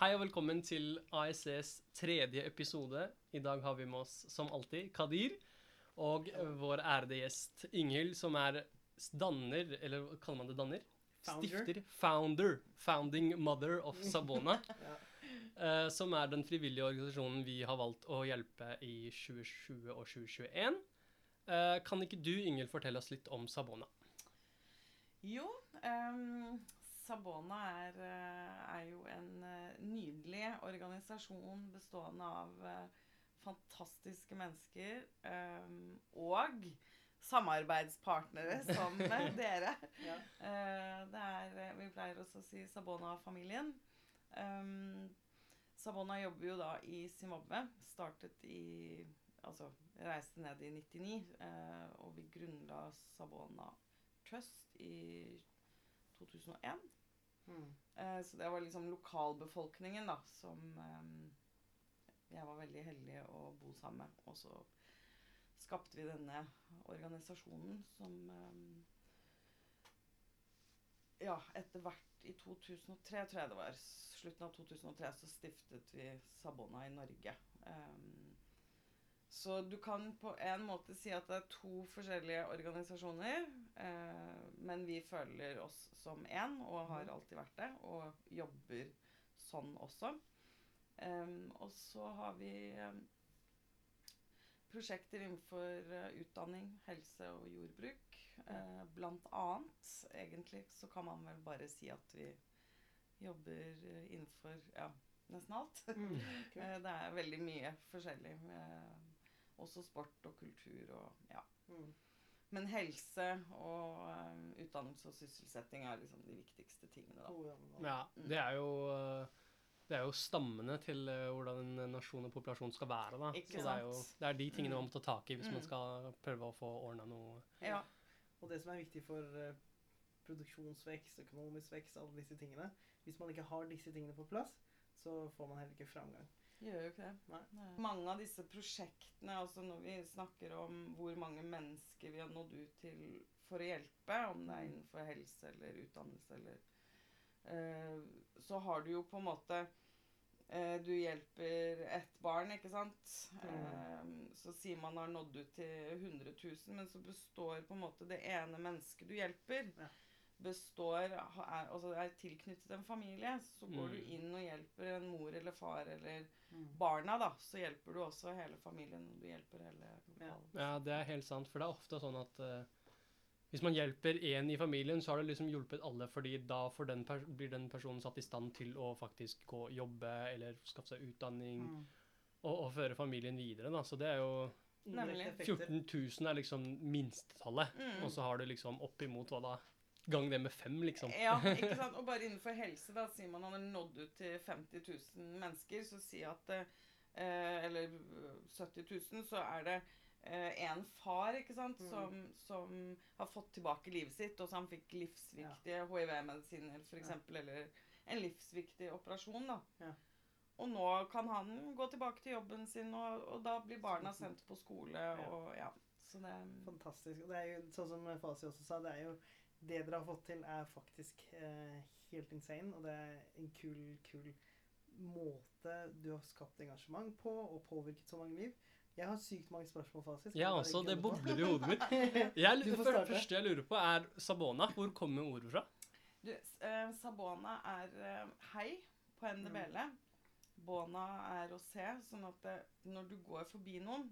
Hei og velkommen til ASCs tredje episode. I dag har vi med oss som alltid Kadir og vår ærede gjest Inghild, som er danner, eller kaller man det danner? Founder. Stifter. Founder. Founding mother of Sabona. Ja. uh, som er den frivillige organisasjonen vi har valgt å hjelpe i 2020 og 2021. Uh, kan ikke du, Inghild, fortelle oss litt om Sabona? Jo, ehm, Sabona er, eh, er jo en eh, nydelig organisasjon bestående av eh, fantastiske mennesker og samarbeidspartnere som dere. Ja. Det er, vi pleier også å si Sabona-familien. Sabona jobber jo da i Zimbabwe. Startet i Altså reiste ned i 99, eh, og vi grunnla Sabona Trust i 2001. Eh, så det var liksom lokalbefolkningen da, som eh, jeg var veldig heldig å bo sammen med. Og så skapte vi denne organisasjonen som eh, Ja, etter hvert i 2003, tror jeg det var, slutten av 2003, så stiftet vi Sabona i Norge. Um, så du kan på en måte si at det er to forskjellige organisasjoner, eh, men vi føler oss som én, og har alltid vært det, og jobber sånn også. Eh, og så har vi prosjekter innenfor eh, utdanning, helse og jordbruk. Eh, blant annet, egentlig, så kan man vel bare si at vi jobber eh, innenfor ja, nesten alt. Mm. Eh, Det er veldig mye forskjellig. eh, Også sport og kultur og ja. Mm. Men helse og uh, utdannelse og sysselsetting er liksom de viktigste tingene, da. Ja, det er jo eh, det er jo stammene til eh, hvordan en nasjon og populasjon skal være. da. Ikke Så det er jo det er de tingene man må ta tak i hvis man Mm. skal prøve å få ordna noe. Ja. Og det som er viktig for produksjonsvekst, økonomisk vekst, alle disse tingene Hvis man ikke har disse tingene på plass, så får man heller ikke framgang. Gjør jo ikke det. Nei. Nei. Mange av disse prosjektene, altså når vi snakker om hvor mange mennesker vi har nådd ut til for å hjelpe, om det er innenfor helse eller utdannelse eller eh, Så har du jo på en måte eh, Du hjelper ett barn, ikke sant? Eh, så sier man har nådd ut til 100 000, men så består på en måte det ene mennesket du hjelper, Ja. Består er, altså er tilknyttet en familie. Så går Mm. du inn og hjelper en mor eller far eller Mm. barna, da, så hjelper du også hele familien. Du hjelper hele Ja. Ja, det er helt sant, for det er ofte sånn at uh, hvis man hjelper én i familien, så har det liksom hjulpet alle, fordi da får den blir den personen satt i stand til å faktisk gå og jobbe eller skaffe seg utdanning Mm. og, og føre familien videre. da. Så det er jo Nemlig. 14 000 er liksom minstetallet, Mm. og så har du liksom oppimot hva da? Gang det med fem, liksom. Ja, ikke sant? Og bare innenfor helse, da sier man at han har nådd ut til 50 000 mennesker, så si at eh, Eller eh, 70 000, så er det en far ikke sant, Mm. som, som har fått tilbake livet sitt, og så han fikk livsviktige hiv-medisiner f.eks., eller en livsviktig operasjon. da. Ja. Og nå kan han gå tilbake til jobben sin, og, og da blir barna sendt på skole. og ja, Så det er Fantastisk. Og det er jo sånn som Fasi også sa, det er jo det dere har fått til, er faktisk eh, helt insane. Og det er en kul, kul måte du har skapt engasjement på og påvirket så mange liv. Jeg har sykt mange spørsmål, fasisk. Jeg Ja, også. Det bobler i hodet mitt. Jeg, det første jeg lurer på, er Sabona. Hvor kommer ordet fra? Du, eh, Sabona er eh, hei på ndebele. Bona er å se, sånn at det, når du går forbi noen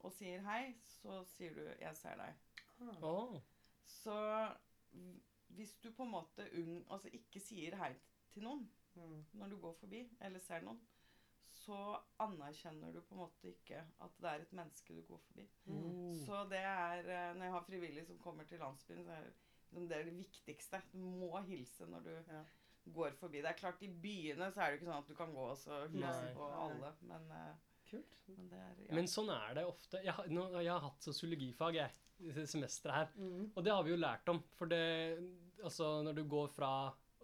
og sier hei, så sier du 'jeg ser deg'. Ah, Å. Så hvis du på en måte unng, altså ikke sier hei til noen mm. når du går forbi eller ser noen, så anerkjenner du på en måte ikke at det er et menneske du går forbi. Mm. Så det er eh, Når jeg har frivillige som kommer til landsbyen, så er det, liksom det er det viktigste. Du må hilse når du Ja. går forbi. Det er klart, i byene så er det ikke sånn at du kan gå og så hilse på alle, men, eh, Kult. men det er ja. Men sånn er det ofte. Jeg, har- nå, jeg har hatt sosiologifag jeg, semesteret her. Mm. Og det har vi jo lært om. For det Altså, når du går fra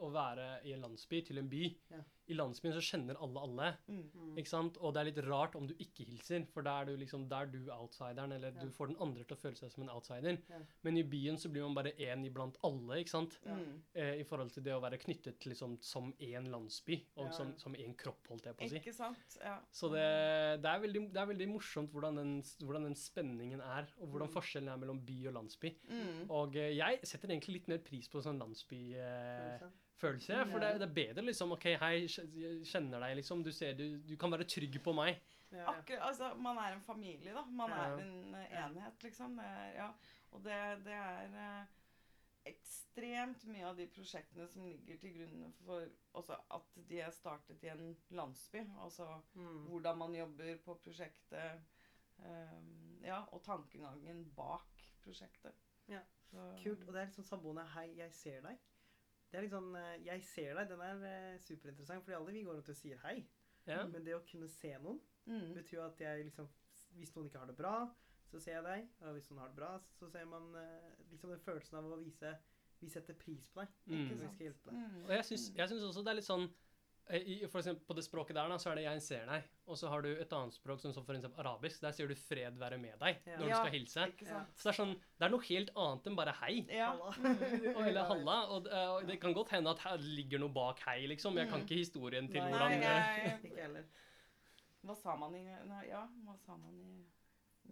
å være i en landsby til en by Ja. I landsbyen så kjenner alle alle. mm. Ikke sant? Og det er litt rart om du ikke hilser, for da er du liksom, da er du outsideren, eller Ja. du får den andre til å føle seg som en outsider. Ja. Men i byen så blir man bare én iblant alle, ikke sant? Mm. Eh, I forhold til det å være knyttet til liksom som én landsby, og Ja, som, som én kropp, holdt jeg på å si. Ikke sant? Ja. Så det, det, er veldig, det er veldig morsomt hvordan den, hvordan den spenningen er, og hvordan Mm. forskjellen er mellom by og landsby. Mm. Og eh, jeg setter egentlig litt mer pris på sånn landsbyfølelse, Følelse. følelse, for det, det er bedre liksom OK, hei, kj- kjenner deg, liksom. Du ser du, du kan være trygg på meg. Ja. Akkurat, altså, man er en familie, da. Man Ja. er en eh, enhet, liksom. Det er, ja. Og det, det er eh, ekstremt mye av de prosjektene som ligger til grunn for også at de er startet i en landsby. Altså Mm. hvordan man jobber på prosjektet. Um, ja, og tankegangen bak prosjektet. Ja. Så- Kult. Og det er liksom samboende 'Hei, jeg ser deg'. Det er litt sånn eh, 'Jeg ser deg', den er eh, superinteressant, fordi alle vi går rundt og sier hei. Ja. Men det å kunne se noen Mm. betyr jo at jeg liksom Hvis noen ikke har det bra, så ser jeg deg. Og hvis noen har det bra, så ser man eh, liksom den følelsen av å vise Vi setter pris på deg. Mm. Ikke Vi skal hjelpe deg. Mm. Og jeg syns, også det er litt sånn For eksempel på det språket der, da, så er det 'jeg ser deg'. Og så har du et annet språk, som for eksempel arabisk. Der sier du 'fred være med deg' Ja. når du Ja. skal hilse. Så det er sånn Det er noe helt annet enn bare 'hei'. Ja. Og, eller 'halla'. Og, eh, og det kan godt hende at her ligger noe bak 'hei', liksom. Jeg kan Mm. ikke historien til Nei, hvordan Nei, eh, Ikke heller. Hva sa man i nei, Ja, hva sa man i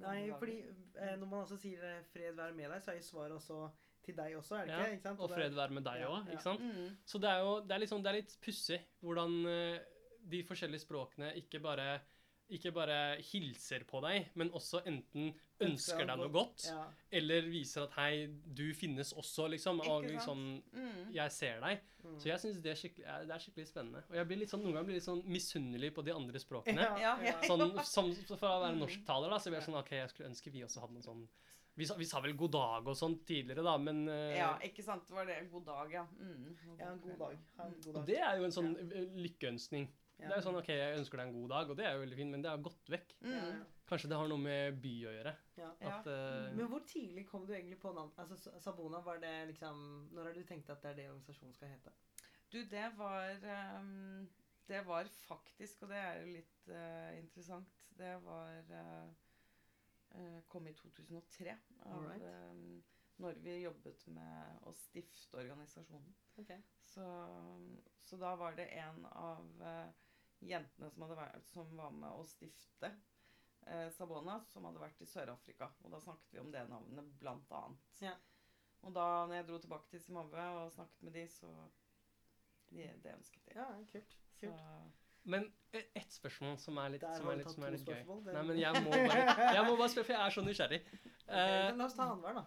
Nei, fordi eh, når man også sier eh, 'fred være med deg', så er jo svaret også til deg også, er det Ja, ikke? ikke sant? Og fred være med deg òg, ja. ikke sant? Mm. Så det er jo det er litt, sånn, det er litt pussig hvordan eh, de forskjellige språkene ikke bare, ikke bare hilser på deg, men også enten ønsker deg noe godt, Ja. eller viser at 'hei, du finnes også', liksom. Og liksom Mm. 'jeg ser deg'. Mm. Så jeg syns det, er er- det er skikkelig spennende. Og jeg blir litt sånn, noen ganger blir litt sånn misunnelig på de andre språkene. Ja, Ja, ja. Sånn, som, så for å være Mm. norsktaler, da, så blir jeg sånn OK, jeg skulle ønske vi også hadde noe sånn vi sa, vi sa vel 'god dag' og sånn tidligere, da, men uh, Ja, ikke sant. Det var det. God dag, ja. Mm. ja, god dag. Ha en god Og det er jo en sånn ja. lykkeønskning. Ja. Det er jo sånn OK, jeg ønsker deg en god dag, og det er jo veldig fint, men det er gått vekk. Mm. Kanskje det har noe med by å gjøre. Ja. At uh, Men hvor tidlig kom du egentlig på navn? Altså, Sabona, var det liksom Når har du tenkt at det er det organisasjonen skal hete? Du, det var um, Det var faktisk, og det er jo litt uh, interessant Det var eh, eh, Kom i 2003. Av, right. ehm, når vi jobbet med å stifte organisasjonen. Okay. Så, så da var det en av eh, jentene som, hadde vært, som var med å stifte eh, Sabona, som hadde vært i Sør-Afrika. Og da snakket vi om det navnet, blant annet. Ja. Og da når jeg dro tilbake til Zimbabwe og snakket med de, så de, Det ønsket de. Ja, kult. Så, kult. Men eh, ett spørsmål som er litt, Der som er litt, som er litt gøy. Nei, men jeg må bare, jeg må bare spørre, for jeg er så nysgjerrig. Ok, Eh, La oss ta annenhver, da.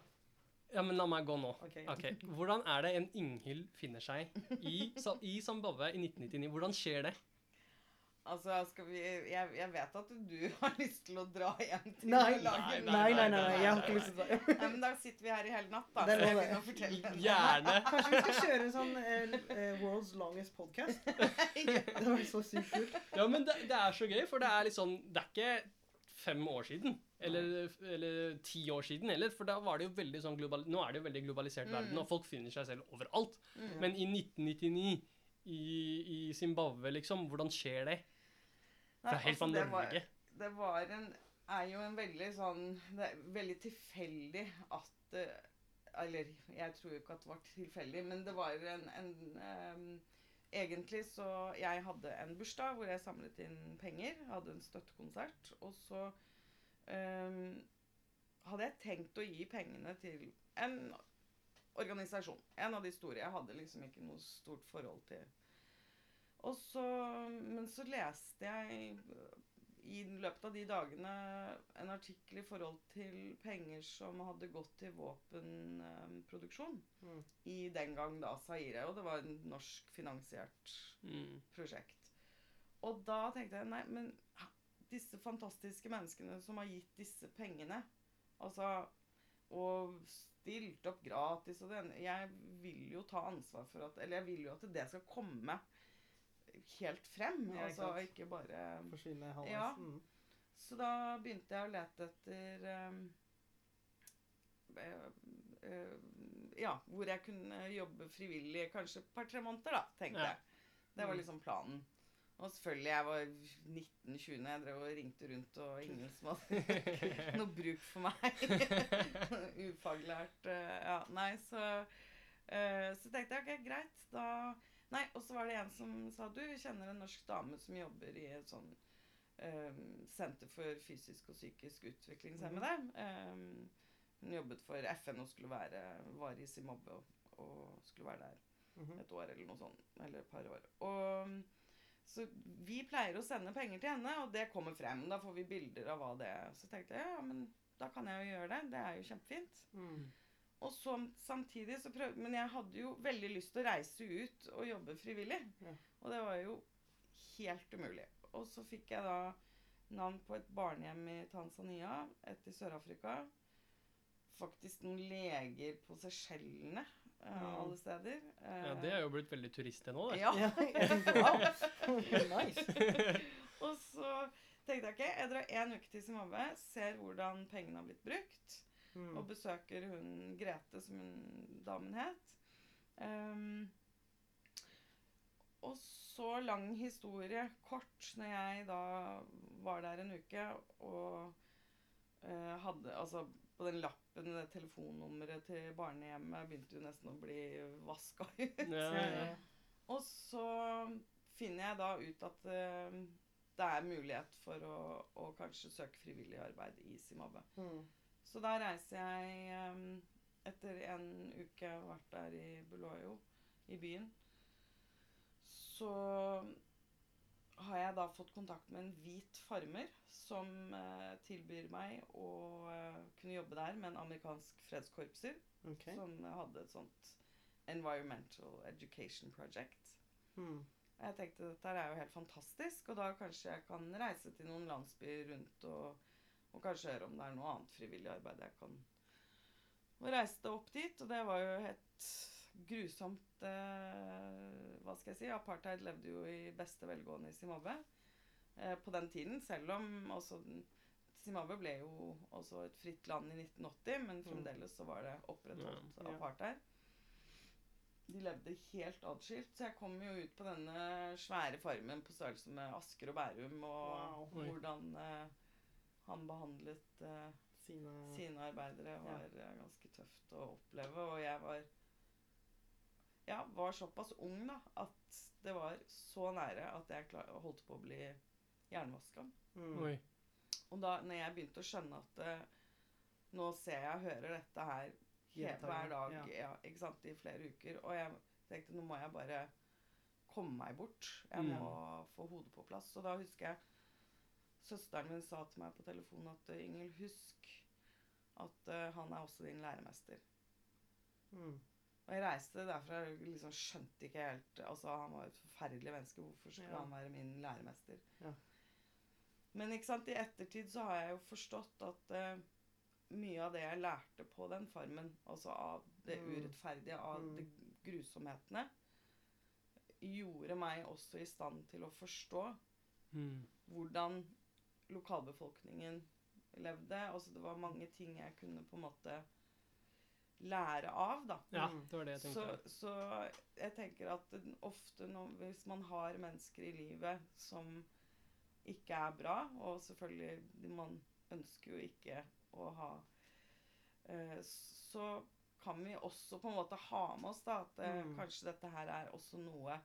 ja, men la meg gå nå. Ok. okay. Hvordan er det en Inghild finner seg i, i Zimbabwe i 1999? Hvordan skjer det? Altså, skal vi jeg, jeg vet at du har lyst til å dra hjem til Nei, og Nei nei, nei, nei, nei, jeg har ikke lyst til å ta Nei, men da sitter vi her i hele natt, da. Det er så jeg lov, det. fortelle henne. Gjerne. Kanskje vi skal kjøre en sånn eh, World's longest podcast? Det var så sykt kult. Ja, men det, det er så gøy, for det er litt sånn Det er ikke fem år siden. Eller, eller ti år siden heller, for da var det jo veldig sånn global... Nå er det jo veldig globalisert Mm. verden, og folk finner seg selv overalt. Mm. Men i 1999 i, i Zimbabwe, liksom, hvordan skjer det? Fra helt fra altså, det var- det var en er jo en veldig sånn Det er veldig tilfeldig at eh, Eller jeg tror jo ikke at det var tilfeldig, men det var en, en um, Egentlig så Jeg hadde en bursdag hvor jeg samlet inn penger. Hadde en støttekonsert. Og så um, hadde jeg tenkt å gi pengene til en organisasjon. En av de store. Jeg hadde liksom ikke noe stort forhold til så, men så leste jeg i løpet av de dagene en artikkel i forhold til penger som hadde gått til våpenproduksjon Mm. i den gang da Zaire. Og det var en norsk finansiert Mm. prosjekt. og da tenkte jeg nei, men disse fantastiske menneskene som har gitt disse pengene, altså og stilt opp gratis og den Jeg vil jo ta ansvar for at Eller jeg vil jo at det skal komme helt frem. Ja, altså sant. ikke bare Forsvinne halvveis. Ja. Mm. Så da begynte jeg å lete etter ehm, eh, eh, Ja, hvor jeg kunne jobbe frivillig kanskje et par-tre måneder, da, tenkte Ja. jeg. Det var Mm. liksom planen. Og selvfølgelig, jeg var 19-20 jeg drev og ringte rundt, og ingen som hadde noe bruk for meg. Ufaglært. eh, ja, nei, så Så tenkte jeg ok, greit, da Nei, og så var det en som sa du, kjenner en norsk dame som jobber i et sånn um, senter for fysisk og psykisk utviklingshemmede. Um, hun jobbet for FN og skulle være, var i Zimbabwe og, og skulle være der Mhm. et år eller noe sånt. Eller et par år. Og så vi pleier å sende penger til henne, og det kommer frem. Da får vi bilder av hva det er. Så tenkte jeg ja, men da kan jeg jo gjøre det. Det er jo kjempefint. Mm. Og så samtidig så prøvde Men jeg hadde jo veldig lyst til å reise ut og jobbe frivillig. Ja. Og det var jo helt umulig. Og så fikk jeg da navn på et barnehjem i Tanzania, et i Sør-Afrika. Faktisk noen leger på Seychellene uh, Mm. alle steder. Ja, det er jo blitt veldig turiststed nå, det. Ja. Nice. og så tenkte jeg ok, jeg drar en uke til Zimbabwe, ser hvordan pengene har blitt brukt, Mm. og besøker hun Grete, som hun damen het. Um, og så lang historie kort når jeg da var der en uke og uh, hadde Altså på den lappen, det telefonnummeret til barnehjemmet begynte jo nesten å bli vaska ut. Ja, Ja, ja. Og så finner jeg da ut at uh, det er mulighet for å, å kanskje søke frivillig arbeid i Zimbabwe. Mm. Så da reiser jeg um, etter en uke jeg har vært der i Buloyo, i byen. Så har jeg da fått kontakt med en hvit farmer som uh, tilbyr meg å uh, kunne jobbe der med en amerikansk fredskorpser okay. som hadde et sånt Environmental Education Project. Hmm. Jeg tenkte dette er jo helt fantastisk, og da kanskje jeg kan reise til noen landsbyer rundt og, og kanskje høre om det er noe annet frivillig arbeid jeg kan Og reiste opp dit, og det var jo helt grusomt eh, Hva skal jeg si? Apartheid levde jo i beste velgående i Zimbabwe eh, på den tiden, selv om også Zimbabwe ble jo også et fritt land i 1980, men fremdeles så var det opprettholdt apartheid. De levde helt atskilt, så jeg kom jo ut på denne svære farmen på størrelse med Asker og Bærum, og Wow. Hvordan eh, han behandlet eh, Sine sine arbeidere, var ja. ganske tøft å oppleve. Og jeg var ja, var såpass ung da, at det var så nære at jeg klar, holdt på å bli jernvaska. mm. Og da når jeg begynte å skjønne at uh, nå ser jeg og hører dette her he, hver dag ja. ja. ikke sant, i flere uker, og jeg tenkte nå må jeg bare komme meg bort. Jeg Mm. må få hodet på plass. Og da husker jeg søsteren min sa til meg på telefonen at eh, Ingel, husk at uh, han er også din læremester. Mm. Og jeg reiste derfra og liksom skjønte ikke helt Altså, han var et forferdelig menneske. Hvorfor skulle Ja. han være min læremester? Ja. Men ikke sant, i ettertid så har jeg jo forstått at uh, mye av det jeg lærte på den farmen, altså av det Mm. urettferdige, av Mm. de grusomhetene, gjorde meg også i stand til å forstå Mm. hvordan lokalbefolkningen levde. Altså det var mange ting jeg kunne på en måte lære av, da. Ja, Mm. det var det jeg tenkte. så jeg tenker at ofte når, hvis man har mennesker i livet som ikke er bra, og selvfølgelig man ønsker jo ikke å ha eh, Så kan vi også på en måte ha med oss da, at eh, Mm. kanskje dette her er også noe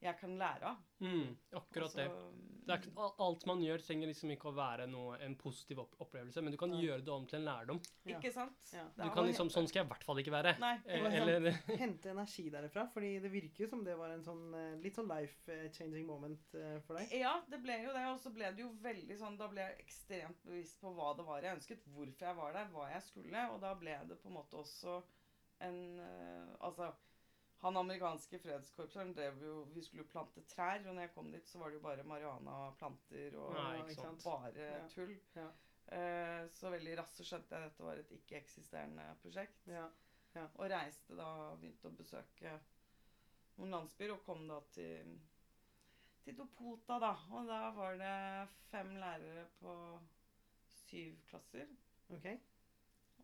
jeg kan lære av. Mm, akkurat det. Altså, det er, ikke- alt man gjør, trenger liksom ikke å være noe, en positiv opp opplevelse, men du kan ja. gjøre det om til en lærdom. Ja. Ikke sant? Ja. Du kan liksom Sånn skal jeg i hvert fall ikke være. Nei. Eh, Eller Hente energi derifra, fordi det virker jo som det var en sånn eh, litt sånn life-changing moment eh, for deg. Ja, det ble jo det. Og så ble det jo veldig sånn Da ble jeg ekstremt bevisst på hva det var jeg ønsket, hvorfor jeg var der, hva jeg skulle. Og da ble det på en måte også en Altså Han amerikanske fredskorpseren drev jo Vi skulle jo plante trær, og når jeg kom dit, så var det jo bare marihuana-planter og Nei, ikke sant. bare Ja. tull. Ja. Eh, så veldig raskt så skjønte jeg at dette var et ikke-eksisterende prosjekt. Ja. Og reiste da, begynte å besøke noen landsbyer, og kom da til til Topota, da. Og da var det fem lærere på syv klasser. OK.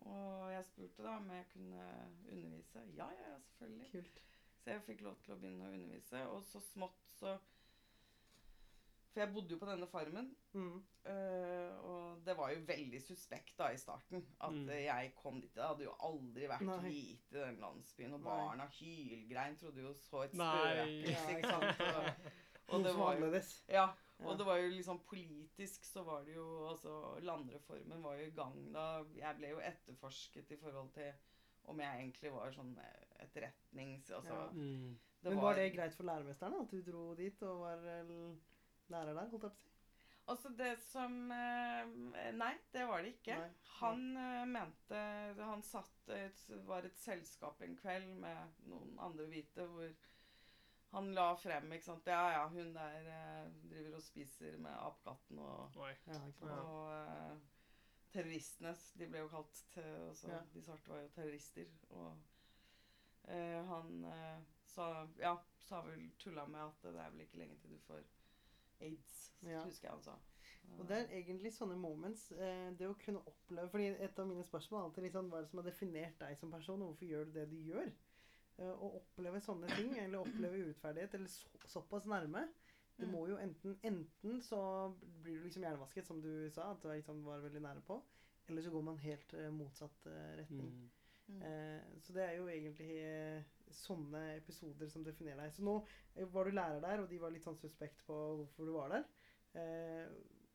Og jeg spurte da om jeg kunne undervise. Ja, ja, ja, selvfølgelig. Kult. Så jeg fikk lov til å begynne å undervise. Og så smått så For jeg bodde jo på denne farmen. Mm. øh, og det var jo veldig suspekt da i starten at Mm. jeg kom dit. Det hadde jo aldri vært Nei. hvite i den landsbyen. Og Nei. barna hylgrein. Trodde jo så et spøkelse. Ja? Og, og det var var jo ja, Ja. og det var jo liksom politisk så var det jo Altså landreformen var jo i gang da. Jeg ble jo etterforsket i forhold til om jeg egentlig var sånn eh, etterretnings... Altså Ja. Mm. det Men var det greit for læremesteren at du dro dit og var eh, lærer der? holdt jeg på å si? Altså det som eh, Nei, det var det ikke. Nei. Han mente Han satt et, var et selskap en kveld med noen andre hvite hvor han la frem ikke sant? Ja, ja, hun der eh, driver og spiser med apekatten og Oi. Ja. Ja. Og eh, terroristene, de ble jo kalt til, også, Ja. De svarte var jo terrorister. Og eh, han eh, sa Ja, sa vel tulla med at det er vel ikke lenge til du får aids, Ja. husker jeg han sa. Og det er egentlig sånne moments, eh, det å kunne oppleve fordi et av mine spørsmål er alltid litt sånn, hva er det som har definert deg som person, og hvorfor gjør du det du gjør? Eh, å oppleve sånne ting, eller oppleve urettferdighet, eller så, såpass nærme, det Mm. må jo enten, enten så blir du liksom hjernevasket, som du sa, at du liksom var veldig nære på, eller så går man helt eh, motsatt eh, retning. Mm. Eh, så det er jo egentlig sånne episoder som definerer deg. Så nå var du lærer der, og de var litt sånn suspekt på hvorfor du var der. Eh,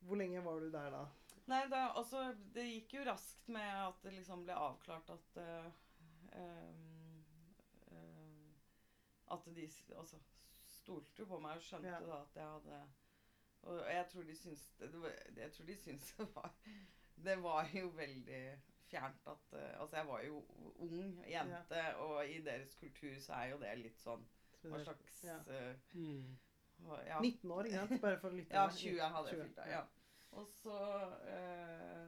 hvor lenge var du der da? Nei, da, altså, det gikk jo raskt med at det liksom ble avklart at uh, ehm, At de altså, stolte jo på meg og skjønte Ja. da at jeg hadde Og jeg tror de syns det, Jeg tror de syns det var Det var jo veldig fjernt at eh, Altså, jeg var jo ung jente, og i deres kultur så er jo det litt sånn Hva slags Ja. uh, Mm. ja. 19 år, ikke sant? Bare for å lytte. Ja, 20 hadde jeg fylt da, ja. Og så uh,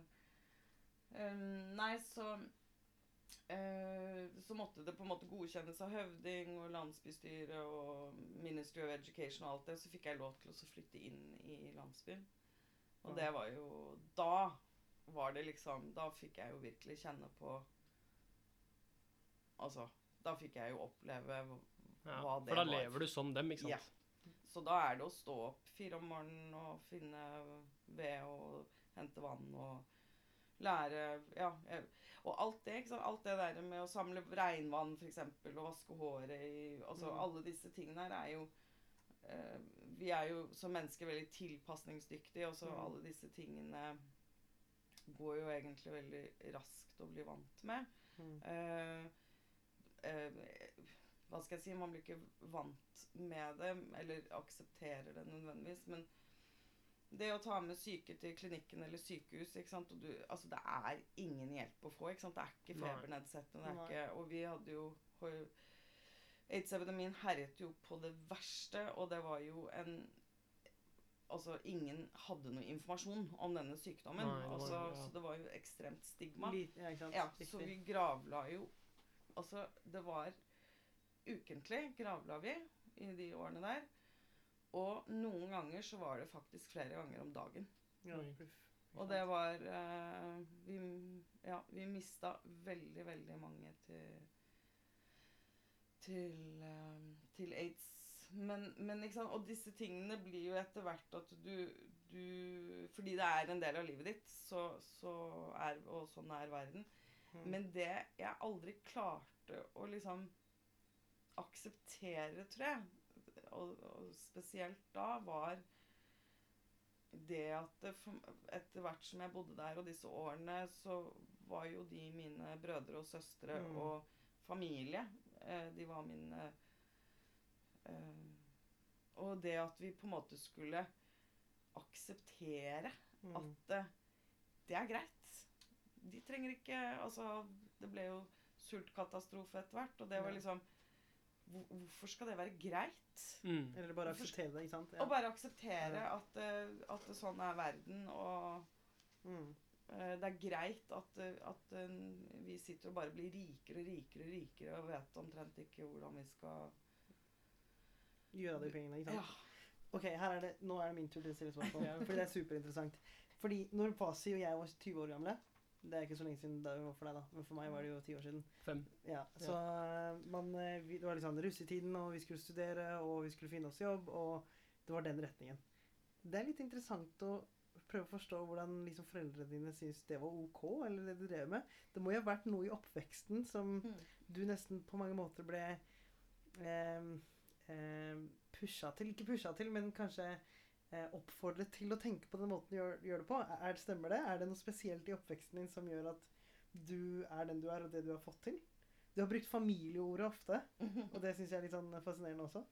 um, Nei, så Så måtte det på en måte godkjennes av høvding og landsbystyret og Ministry of Education og alt det. Så fikk jeg lov til å flytte inn i landsbyen. Og det var jo Da var det liksom Da fikk jeg jo virkelig kjenne på Altså Da fikk jeg jo oppleve Ja. Hva det For da lever du som dem, ikke sant? Ja. Så da er det å stå opp fire om morgenen og finne ved og hente vann og lære Ja. jeg- Og alt det. Alt det der med å samle regnvann, f.eks., og vaske håret i Altså Mm. alle disse tingene her er jo eh, Vi er jo som mennesker veldig tilpasningsdyktige, og så Mm. alle disse tingene går jo egentlig veldig raskt å bli vant med. Mm. Eh, eh, hva skal jeg si, man blir ikke vant med det, eller aksepterer det nødvendigvis, men det å ta med syke til klinikken eller sykehus, du, altså det er ingen hjelp å få, det er ikke febernedsettende, det er ikke, og vi hadde jo, AIDS-epidemien herjet jo på det verste, og det var jo en, altså ingen hadde noe informasjon om denne sykdommen, Nei, det var- altså, ja. så det var jo ekstremt stigma. Li- ja? Ja, så vi gravla jo Altså, det var ukentlig gravla vi i de årene der. Og noen ganger så var det faktisk flere ganger om dagen. Ja, Og det var eh, Vi, ja, vi mista veldig, veldig mange til til, eh, til aids. Men, men ikke sant? Og disse tingene blir jo etter hvert at du, du Fordi det er en del av livet ditt, så, så er, og sånn er verden. Mm. Men det jeg aldri klarte å liksom akseptere, tror jeg, og, og spesielt da, var det at etter hvert som jeg bodde der, og disse årene, så var jo de mine brødre og søstre Mm. og familie. Eh, de var mine eh, Og det at vi på en måte skulle akseptere Mm. at eh, det er greit. De trenger ikke Altså, det ble jo sultkatastrofe etter hvert, og det var liksom hvorfor skal det være greit? Mm. Eller bare akseptere det, ikke sant? Å bare akseptere Ja. at, eh, at det sånn er verden, og Mm. eh, det er greit at, eh, at vi sitter og bare blir rikere og rikere og rikere og vet omtrent ikke hvordan vi skal Gjøre de pengene, ikke sant? Ja. Ok, her er det, nå er det min tur til å stille spørsmål, for det er superinteressant. Fordi når Fasi og jeg var 20 år gamle, det er ikke så lenge siden det var for deg da, men for meg var det jo ti år siden. Fem. Ja, så ja. man, eh, vi, det var liksom russetiden, og vi skulle studere, og vi skulle finne oss jobb, og det var den retningen. Det er litt interessant å prøve å forstå hvordan liksom foreldrene dine synes det var ok, eller det du drev med. Det må jo ha vært noe i oppveksten som Mm. du nesten på mange måter ble eh, eh, pusha til. Ikke pusha til, men kanskje eh, oppfordret til å tenke på den måten du gjør, gjør det på. Er, stemmer det? Er det noe spesielt i oppveksten din som gjør at du er den du er, og det du har fått til? Du har brukt familieordet ofte, og det syns jeg er litt sånn fascinerende også.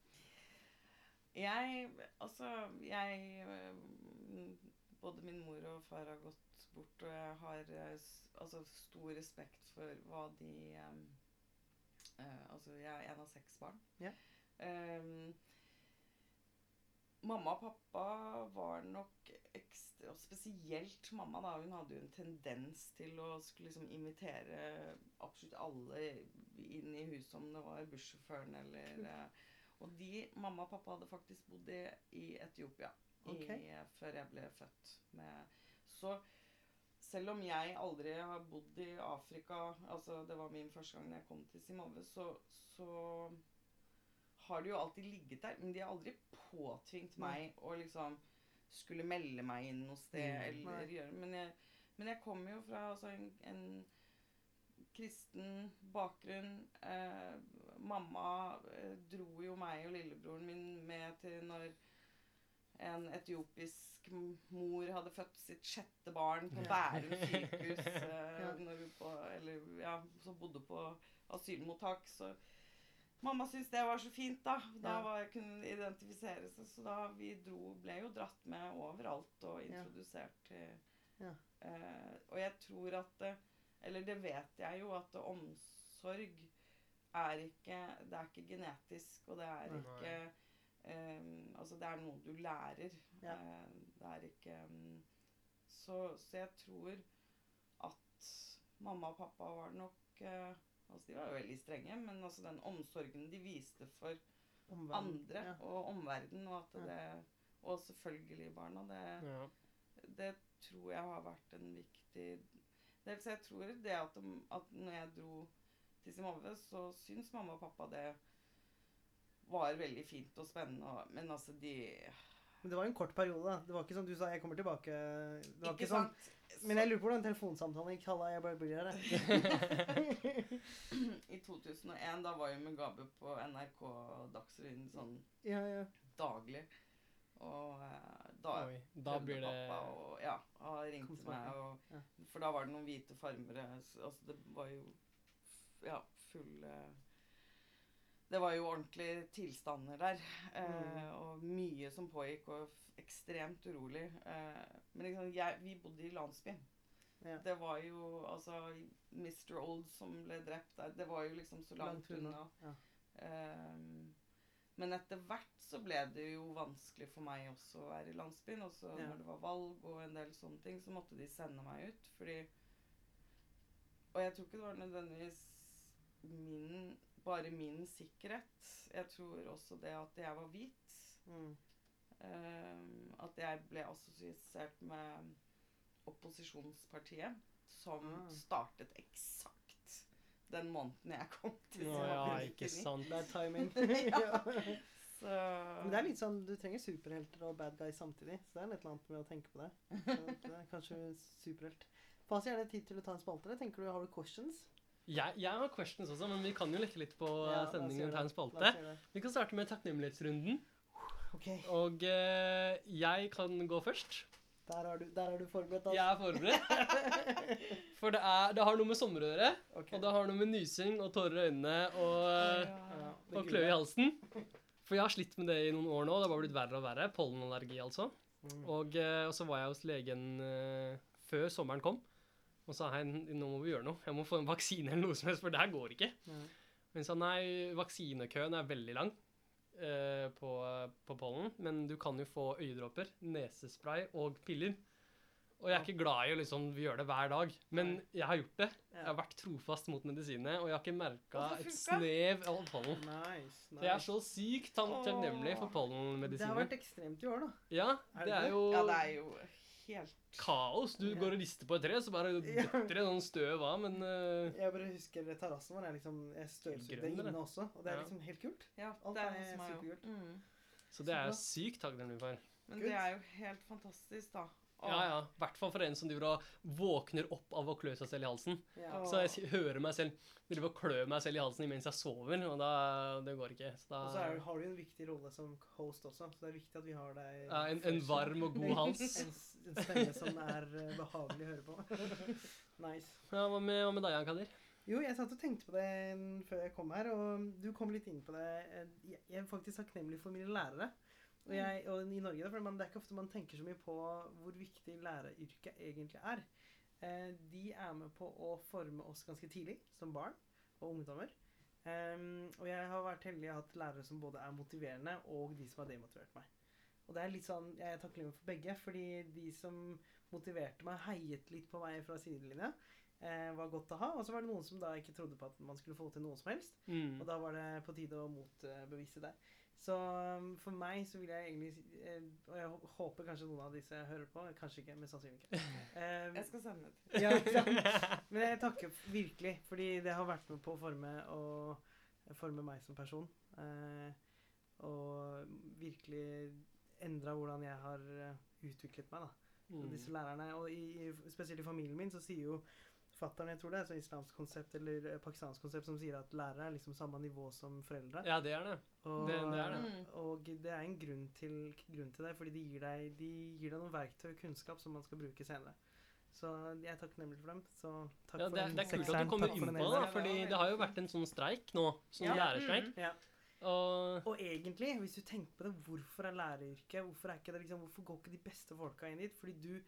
Jeg Altså, jeg øh, Både min mor og far har gått bort, og jeg har øh, altså, stor respekt for hva de um, uh, Altså, jeg er en av seks barn. Ja. Ehm, mamma og pappa var nok ekstra og Spesielt mamma, da. Hun hadde jo en tendens til å skulle liksom invitere absolutt alle inn i huset, om det var bussjåføren eller eh, og de, mamma og pappa hadde faktisk bodd i, i Etiopia okay. i, før jeg ble født. Med, så selv om jeg aldri har bodd i Afrika altså Det var min første gang jeg kom til Zimbabwe, så, så har det jo alltid ligget der. Men de har aldri påtvingt meg å liksom skulle melde meg inn noe sted. Mm. eller gjøre Men jeg, men jeg kommer jo fra altså, en, en kristen bakgrunn. Eh, mamma eh, dro jo meg og lillebroren min med til når en etiopisk mor hadde født sitt sjette barn på Bærum sykehus. Eh, når hun på, eller, ja, som bodde på asylmottak. Så mamma syntes det var så fint, da. Da var jeg hun identifisere seg. Så da vi dro, ble jo dratt med overalt og introdusert til Ja. eh, Og jeg tror at Eller det vet jeg jo, at omsorg er ikke Det er ikke genetisk, og det er ikke eh, Altså, det er noe du lærer. Ja. Eh, det er ikke mm, så, så jeg tror at mamma og pappa var nok eh, Altså, de var jo veldig strenge, men altså den omsorgen de viste for Omverden. andre Ja. og omverdenen, og det Og selvfølgelig barna. Det, Ja. det tror jeg har vært en viktig Dels jeg tror det at, de, at når jeg dro til Zimbabwe, så syns mamma og pappa det var veldig fint og spennende. og- Men altså, de Men det var en kort periode, da. Det var ikke sånn du sa 'jeg kommer tilbake'. Det var ikke, Ikke sånn. sant? Men jeg lurer på hvordan telefonsamtalen gikk. 'Halla, jeg bare blir her', jeg. I 2001, da var jo Mugabe på NRK Dagsrevyen sånn ja, ja. daglig. Og eh, da Oi, da blir det pappa og, ja, han ringte meg, og, Ja. for da var det noen hvite farmere. så- Altså, det var jo ja, full Det var jo ordentlige tilstander der. Eh, Mm. Og mye som pågikk, og ekstremt urolig. Eh, men liksom, jeg, vi bodde i landsbyen. Ja. Det var jo altså Mr. Old som ble drept der. Det var jo liksom så langt, Langt unna, ja. Ehm, men etter hvert så ble det jo vanskelig for meg også å være i landsbyen. Og så Ja. når det var valg og en del sånne ting, så måtte de sende meg ut. Fordi Og jeg tror ikke det var nødvendigvis min, bare min sikkerhet. Jeg tror også det at jeg var hvit. Mm. ehm, at jeg ble assosiert med opposisjonspartiet, som mm. startet eksakt den måneden jeg kom til Nå, ja, ikke sant. Det er timing. Ja. Så Men det er litt sånn, du trenger superhelter og bad guys samtidig. Så det er litt annet med å tenke på det. Så det er kanskje superhelt. Pass er det tid til å ta en spalte? Tenker du, Har du questions? Jeg, jeg har questions også, men vi kan jo leke litt på Ja, oss sendingen en det. Spalte. Vi kan starte med takknemlighetsrunden. Okay. Og eh, jeg kan gå først. der er du, der er du forberedt. altså. Jeg er forberedt. For det, er, det har noe med sommer å gjøre. Okay. Og det har noe med nysing og tårer i øynene og, Ja, ja, og kløe i halsen. For jeg har slitt med det i noen år nå. Det har bare blitt verre og verre. Pollenallergi, altså. Mm. Og, eh, og så var jeg hos legen uh, før sommeren kom. Og sa hei, nå må vi gjøre noe. Jeg må få en vaksine eller noe som helst, for det her går ikke. Mm. Men sa nei, vaksinekøen er veldig lang eh, på, på pollen, men du kan jo få øyedråper, nesespray og piller. Og jeg er ikke glad i å liksom gjøre det hver dag, men jeg har gjort det. Jeg har vært trofast mot medisinene, og jeg har ikke merka et snev av pollen. Nice. Så jeg er så sykt takknemlig for Det har vært ekstremt i år, da. Ja, det det er jo Ja, det er jo helt kaos. Du Ja. går og rister på et tre, så bare detter det sånn støv av, men uh... Jeg bare husker terrassen vår. er liksom, eller? inne også, og det er Ja. liksom helt kult. Ja, Alt det er er er superkult. mm. Så det er sykt takknemlig for. Men Good. det er jo helt fantastisk, da. Ja, ja. I hvert fall for en som driver og våkner opp av å klø seg selv i halsen. Ja. Så jeg hører meg selv drive og klø meg selv i halsen mens jeg sover, og da Det går ikke. Så da Og så er, har du en viktig rolle som host også, så det er viktig at vi har deg ja, en, en varm og god hals. En, en stemme som er eh, behagelig å høre på. nice. Ja, hva med, hva med deg, Kadir? Jo, jeg satt og tenkte på det før jeg kom her, og du kom litt inn på det. Jeg er faktisk takknemlig for mine lærere. Og, jeg, og i Norge, for man, det er ikke ofte man tenker så mye på hvor viktig læreryrket egentlig er. Eh, de er med på å forme oss ganske tidlig, som barn og ungdommer. Em, og jeg har vært heldig og hatt lærere som både er motiverende, og de som har demotivert meg. Og det er litt sånn, Jeg er takknemlig for begge, fordi de som motiverte meg, heiet litt på meg fra sidelinja. Eh, var godt å ha. Og så var det noen som da ikke trodde på at man skulle få til noe som helst. Mm. Og da var det på tide å motbevise det. Så um, for meg så vil jeg egentlig eh, Og jeg håper kanskje noen av disse hører på. Kanskje ikke, men sannsynlig ikke. Um, Jeg skal sende det. ja, ikke? Men jeg takker virkelig, fordi det har vært med på å forme, og, forme meg som person. Uh, og virkelig endra hvordan jeg har eh, utviklet meg. da. Mm. disse lærerne, og i, i, spesielt i familien min, så sier jo fatteren, jeg tror det er så islamsk konsept eller eh, pakistansk konsept, som sier at lærere er liksom samme nivå som foreldre. Ja, det er det. Og, det- det er det. Mm. og det er en grunn til, grunn til det, fordi de gir, deg, de gir deg noen verktøy og kunnskap som man skal bruke senere. Så jeg er takknemlig for dem. Så takk Ja, for det, den det er kult at du kommer inn på det, da, fordi det har jo vært en sånn streik nå, sånn Ja. lærerstreik. Mm. Ja. Og Og egentlig, hvis du tenker på det, hvorfor er læreryrket Hvorfor, er ikke det liksom, hvorfor går ikke de beste folka inn dit? Fordi du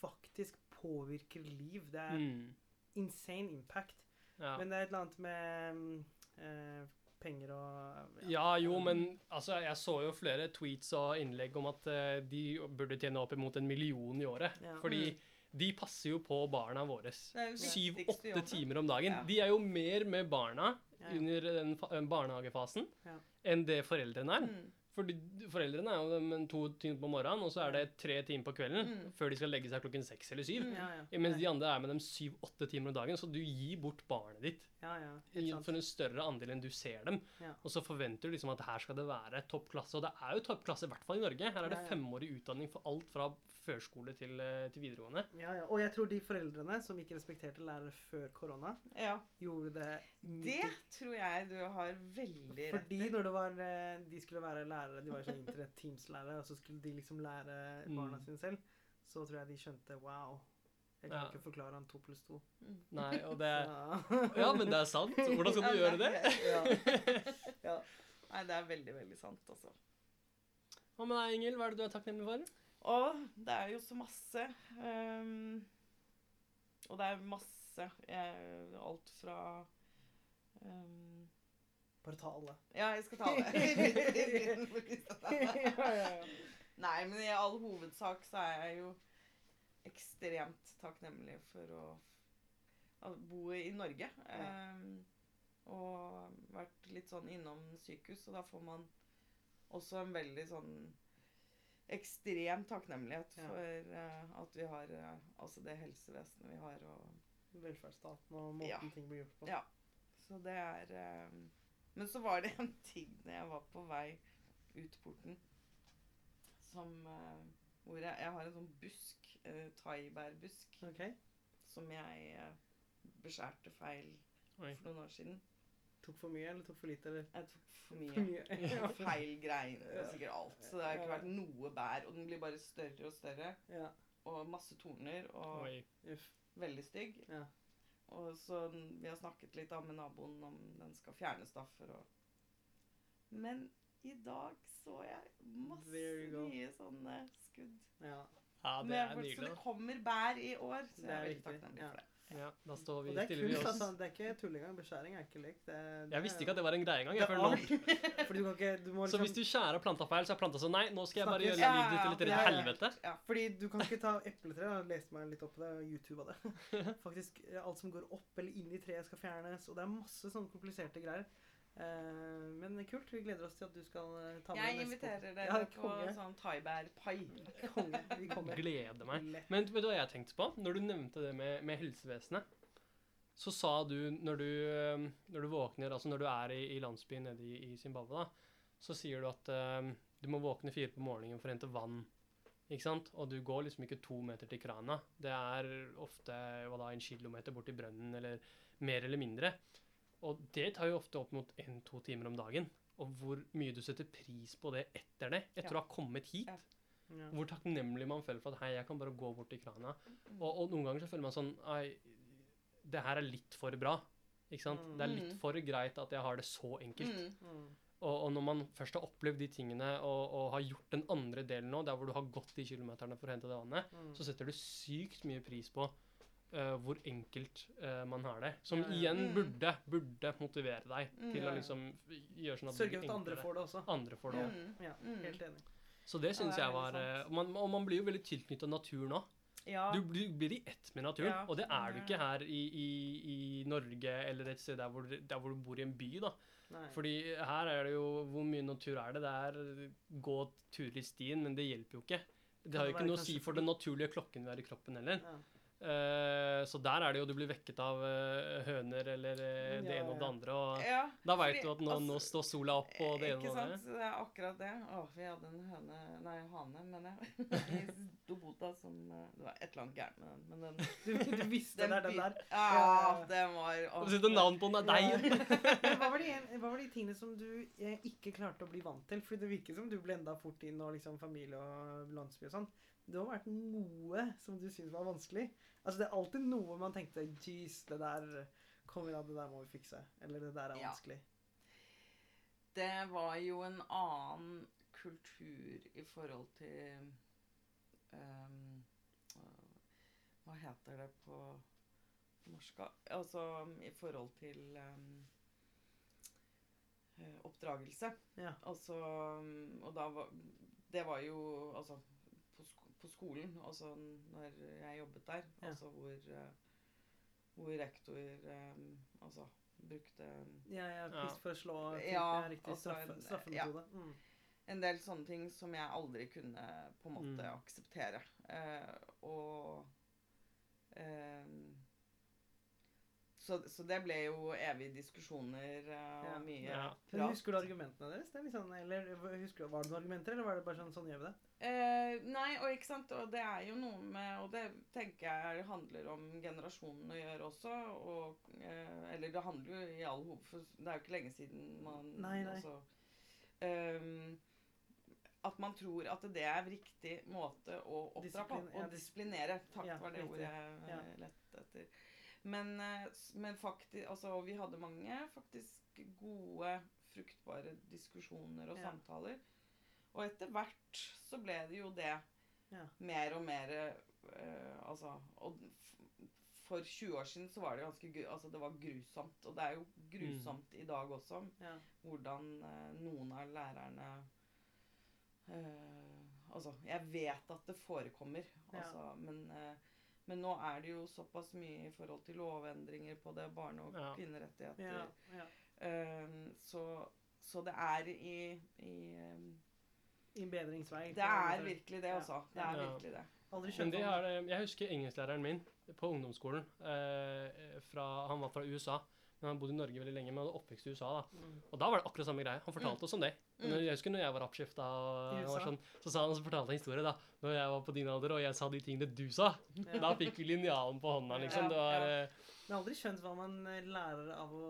faktisk påvirker liv. Det er mm, insane impact. ja. Men det er et eller annet med mm, eh, penger og Ja, jo, men altså, jeg så jo flere tweets og innlegg om at eh, de burde tjene opp imot en million i året. Ja. Fordi de passer jo på barna våre syv-åtte timer om dagen. Ja. De er jo mer med barna Ja. under den barnehagefasen Ja. enn det foreldrene er. Mm. Fordi foreldrene er jo med to timer på morgenen, og så er det tre timer på kvelden Mm. før de skal legge seg klokken seks eller syv. Mm. Ja, ja. Mens de andre er med dem syv-åtte timer om dagen, så du gir bort barnet ditt ja, ja. i, for en større andel enn du ser dem. Ja. Og så forventer du liksom at her skal det være topp klasse. Og det er jo topp klasse, i hvert fall i Norge. Her er det femårig utdanning for alt fra førskole til, eh, til videregående. Ja, ja. Og jeg tror de foreldrene som ikke respekterte lærere før korona, Ja. gjorde det Det tror jeg du har veldig rett Fordi når det var eh, De skulle være lærere, de var jo sånn Internett Teams-lærere, og så skulle de liksom lære barna Mm. sine selv, så tror jeg de skjønte Wow. Jeg kan Ja. ikke forklare han to pluss to. Mm. Nei, og det Ja, men det er sant. Hvordan skal du Ja, gjøre det? Ja. Nei, det er veldig, veldig sant, altså. Hva med deg, Ingel? Hva er det du er takknemlig for? Å, det er jo så masse. Um, og det er masse. Jeg, alt fra ehm, Bare ta alle. Ja, jeg skal ta det. ja, ja, ja. Nei, men i all hovedsak så er jeg jo ekstremt takknemlig for å, å bo i Norge. Ehm, og vært litt sånn innom sykehus, og da får man også en veldig sånn ekstrem takknemlighet Ja. for uh, at vi har uh, altså det helsevesenet vi har. og Velferdsstaten og måten Ja. ting blir gjort på. Ja. Så det er eh, Men så var det en ting når jeg var på vei ut porten som eh, Hvor jeg, jeg har en sånn busk, uh, thaibærbusk, okay. som jeg uh, beskjærte feil Oi. for noen år siden. Tok for mye eller tok for lite? eller? Jeg tok for For mye. mye. Ja. Feil greiner og sikkert alt. Så det har ikke vært noe bær. Og den blir bare større og større. ja. Og masse torner. Og Oi. Veldig stygg. Ja. Og så vi har snakket litt da med naboen om den skal fjernes da for å Men i dag så jeg masse nye sånne skudd. Ja. Ja, det er nydelig. så det kommer bær i år, så jeg er er veldig takknemlig ja. for det. Ja, da står vi det er stiller vi oss. altså. Det er ikke tull engang. Beskjæring er ikke. Det, det Jeg visste ikke at det var en greie engang. det jeg, nå. Fordi du kan ikke du må Så liksom, hvis du skjærer planta feil, så er planta sånn Nei, nå skal jeg bare gjøre livet ditt til et rent helvete. ja. Fordi du kan ikke ta epletre. Jeg leste meg litt opp på det og YouTube av det. Faktisk, Alt som går opp eller inn i treet, skal fjernes. Og det er masse sånne kompliserte greier. Eh, men kult. Vi gleder oss til at du skal eh, ta med Jeg neste inviterer Ja, på sånn thaibærpai. Vi kommer. Gleder meg. Men vet du hva jeg tenkte på? Når du nevnte det med, med helsevesenet, så sa du når du, eh, når du våkner, altså når du er i, i landsbyen nede i, i Zimbabwe, da, så sier du at eh, du må våkne fire på morgenen for å hente vann. Ikke sant? Og du går liksom ikke to meter til krana. Det er ofte hva da, en kilometer bort til brønnen, eller mer eller mindre. Og det tar jo ofte opp mot en-to timer om dagen. Og hvor mye du setter pris på det etter det, etter Ja. å ha kommet hit. Ja. Ja. Hvor takknemlig man føler for at hei, jeg kan bare gå bort til krana. Og, og noen ganger så føler man sånn Ei, det her er litt for bra. Ikke sant? Mm. Det er litt Mm. for greit at jeg har det så enkelt. Mm. Mm. Og, og når man først har opplevd de tingene og, og har gjort den andre delen nå, der hvor du har gått de kilometerne for å hente det vannet, Mm. så setter du sykt mye pris på eh, hvor enkelt uh, man har det. Som Ja, ja. igjen Mm. burde, burde motivere deg Mm. til Ja, å liksom gjøre sånn at Sørge for at andre får det også. Andre får det også. Mm. Ja, Mm. helt enig. Så det syns jeg var eh, man, og man blir jo veldig tilknyttet naturen nå. Ja. Du, du blir i ett med naturen, Ja, og det er du ikke her i, i, i Norge eller et sted der hvor, der hvor du bor i en by. da. Nei. Fordi her er det jo Hvor mye natur er det? Det er gå turer i stien, men det hjelper jo ikke. Det har jo ikke noe å si for den naturlige klokken vi har i kroppen heller. Eh, så der er det jo du blir vekket av eh, høner eller eh, det Ja, ene og det andre. Og ja. da veit du at nå, nå altså, står sola opp og det ene og det sant? andre. Det er akkurat det. Å, vi hadde en høne Nei, hane, mener jeg. I Dobota som Det var et eller annet gærent med den, men den Du, du visste det er den der. Ja, den var å, Og så navn på den er deg. Hva, var de, hva var de tingene som du ikke klarte å bli vant til? For det virker som du blenda fort inn og liksom familie og landsby og sånn. Det har vært noe som du syntes var vanskelig. Altså Det er alltid noe man tenkte Jeez, det der kommer av, det der må vi fikse. Eller det der er Ja. vanskelig. Det var jo en annen kultur i forhold til um, Hva heter det på norsk? Altså i forhold til ehm, eh, oppdragelse. Ja. Altså mm, Og da var Det var jo altså på, skolen, altså når jeg jobbet der, Ja. altså hvor eh, hvor rektor eh, altså brukte Ja, ja, Ja. for å slå Ja, riktig altså straffe, straffemetode. Mm. en del sånne ting som jeg aldri kunne på en måte Mm. akseptere. Eh, og eh, så, så det ble jo evige diskusjoner og Ja. mye Ja. Men. Husker du argumentene deres? Det er litt sånn, eller husker du, Var det noen argumenter, eller var det bare sånn sånn gjør vi det? Eh, nei, og ikke sant, og det er jo noe med Og det tenker jeg handler om generasjonen å gjøre også. Og, eh, eller det handler jo i all hoved... For det er jo ikke lenge siden man Nei, nei. Altså, ehm, at man tror at det er riktig måte å oppdra på. Disiplin- ja, Og disiplinere. Takk Ja, var det riktig. ordet jeg Ja. eh, lette etter. Men, eh, men faktisk Altså, vi hadde mange faktisk gode, fruktbare diskusjoner og Ja. samtaler. Og etter hvert så ble det jo det Ja. mer og mer eh, Altså og For 20 år siden så var det ganske altså det var grusomt. Og det er jo grusomt i dag også Ja. hvordan eh, noen av lærerne eh, Altså, jeg vet at det forekommer, altså, men, eh, men nå er det jo såpass mye i forhold til lovendringer på det, barne- og Ja. kvinnerettigheter. Ja, ja. Um, så, så det er i, i um, I bedringsvei. Det er virkelig det, Ja. altså. Det er Ja. virkelig det. Aldri Men det er, jeg husker engelsklæreren min på ungdomsskolen. Eh, fra, han var fra USA, men han bodde i Norge veldig lenge. Men han hadde oppvekst i USA. da. Mm. Og da var det akkurat samme greie. Han fortalte oss om det. Mm. Når, jeg husker når jeg var USA? sånn, så sa han, så fortalte han historie da. Når jeg var på din alder og jeg sa de tingene du sa, Ja. da fikk vi linjalen på hånda, liksom. Det var ja. har Men aldri skjønt hva man eh, lærer av å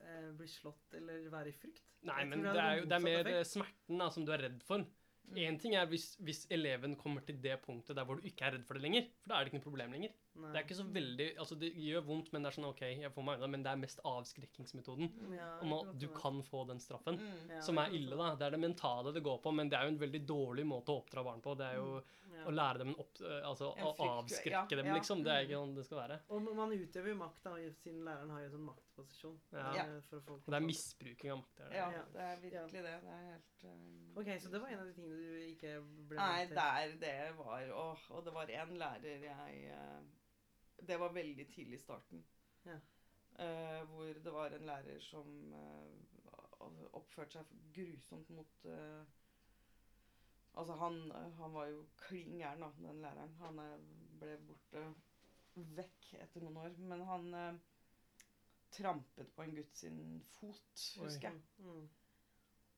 eh, bli slått eller være i frykt. Nei, men men er, det er jo det er mer effekt. eh, smerten da, som du er redd for. Mm. Én ting er hvis, hvis eleven kommer til det punktet der hvor du ikke er redd for det lenger. For da er det ikke noe problem lenger. Nei. Det er ikke så veldig Altså, det gjør vondt, men det er sånn OK, jeg får meg men det er mest avskrekkingsmetoden. Ja, Om at du kan få den straffen. Mm. Ja, Som er ille, da. Det er det mentale det går på, men det er jo en veldig dårlig måte å oppdra barn på. Det er jo være. Ja. å lære dem opp, altså En å avskrekke ja, dem, ja. liksom. Det er ikke Mm. sånn det skal være. Og man utøver jo makt, da, siden læreren har jo en sånn maktposisjon. Ja. eh, For å få Og det er misbruking av makt. det er det. Ja, det er virkelig det. Det er helt um, Ok, så det var en av de tingene du ikke ble Nei, til. der det var Åh, og det var en lærer jeg eh, Det var veldig tidlig i starten. Ja. Uh, hvor det var en lærer som uh, oppførte seg grusomt mot eh, Altså, han, han var jo klin gæren, den læreren. Han eh, ble borte vekk etter noen år. Men han eh, trampet på en gutt sin fot, husker jeg. Mm.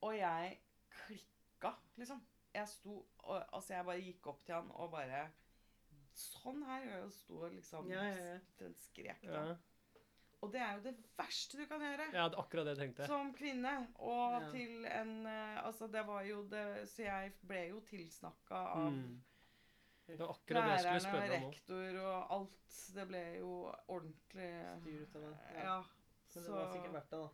Og jeg klikka, liksom. Jeg sto og, Altså, jeg bare gikk opp til han og bare Sånn her og sto og liksom Ja, ja, ja. Skrek da. Og det er jo det verste du kan gjøre. ja, det er akkurat det jeg tenkte. Som kvinne. Og Ja. til en eh, Altså, det var jo det Så jeg ble jo tilsnakka av Mm. Det var akkurat det jeg skulle spørre om nå. rektor og alt. Det ble jo ordentlig Styr ut av det. Ja. Ja. Men det var sikkert verdt det, da.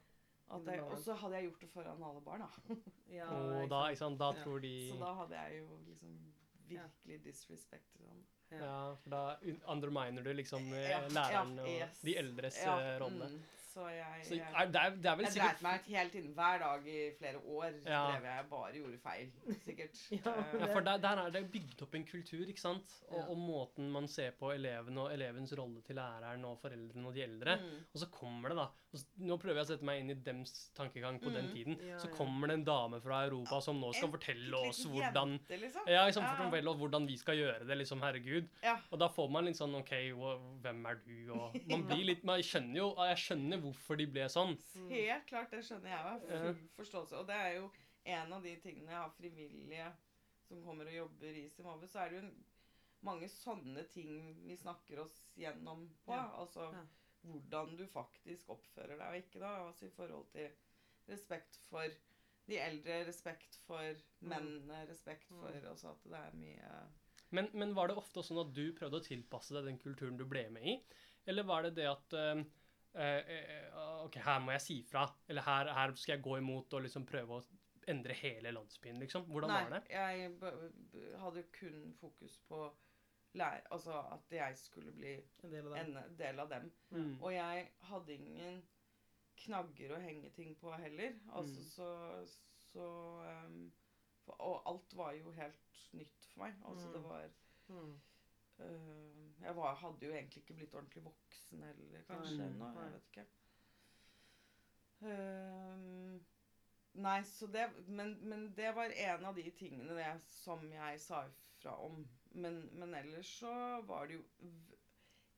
at jeg, Og så hadde jeg gjort det foran alle barna. Ja, Og da, ikke sant, da tror de Så da hadde jeg jo liksom virkelig disrespected han. Ja, for da underminer du liksom eh, læreren og de eldres eh, rolle. mm, så jeg, Så er, det, er, det er vel jeg sikkert dreit meg helt tiden. Hver dag i flere år Ja. drev jeg bare gjorde feil. Sikkert. Ja, Eh, Ja, for der, der er det bygd opp en kultur, ikke sant? Og, Ja. og måten man ser på eleven og elevens rolle til læreren og foreldrene og de eldre. mm. Og så kommer det, da og s- Nå prøver jeg å sette meg inn i dems tankegang på den Mm. tiden. Ja, Så kommer det en dame fra Europa som nå skal En fortelle oss hvordan jente, liksom. Ja, liksom, Ja. fortelle oss hvordan vi skal gjøre det, liksom. Herregud. Ja. Og da får man litt sånn OK, hvem er du? Og man blir litt Man skjønner jo Jeg skjønner hvorfor de ble sånn. Helt klart, det skjønner jeg. Full forståelse. Og det er jo en av de tingene jeg har frivillige som kommer og jobber i Simove, så er det jo en, mange sånne ting vi snakker oss gjennom på. Ja. Altså Ja. hvordan du faktisk oppfører deg og ikke, da. Altså i forhold til respekt for de eldre, respekt for mennene, respekt for Mm. Altså at det er mye Men, men var det ofte sånn at du prøvde å tilpasse deg den kulturen du ble med i? Eller var det det at eh, OK, her må jeg si fra. Eller her, her skal jeg gå imot og liksom prøve å endre hele landsbyen, liksom. Hvordan Nei, var det? jeg b b hadde kun fokus på lær... Altså at jeg skulle bli En del av dem. del av dem. Mm. Og jeg hadde ingen knagger å henge ting på heller. Altså Mm. så, så um, for, Og alt var jo helt nytt for meg. Altså Mm. det var Mm. Øh, Jeg var, hadde jo egentlig ikke blitt ordentlig voksen heller, kanskje, ennå. Jeg vet ikke. Ehm, nei, så det men, men det var en av de tingene det, som jeg sa ifra om. Men, men ellers så var det jo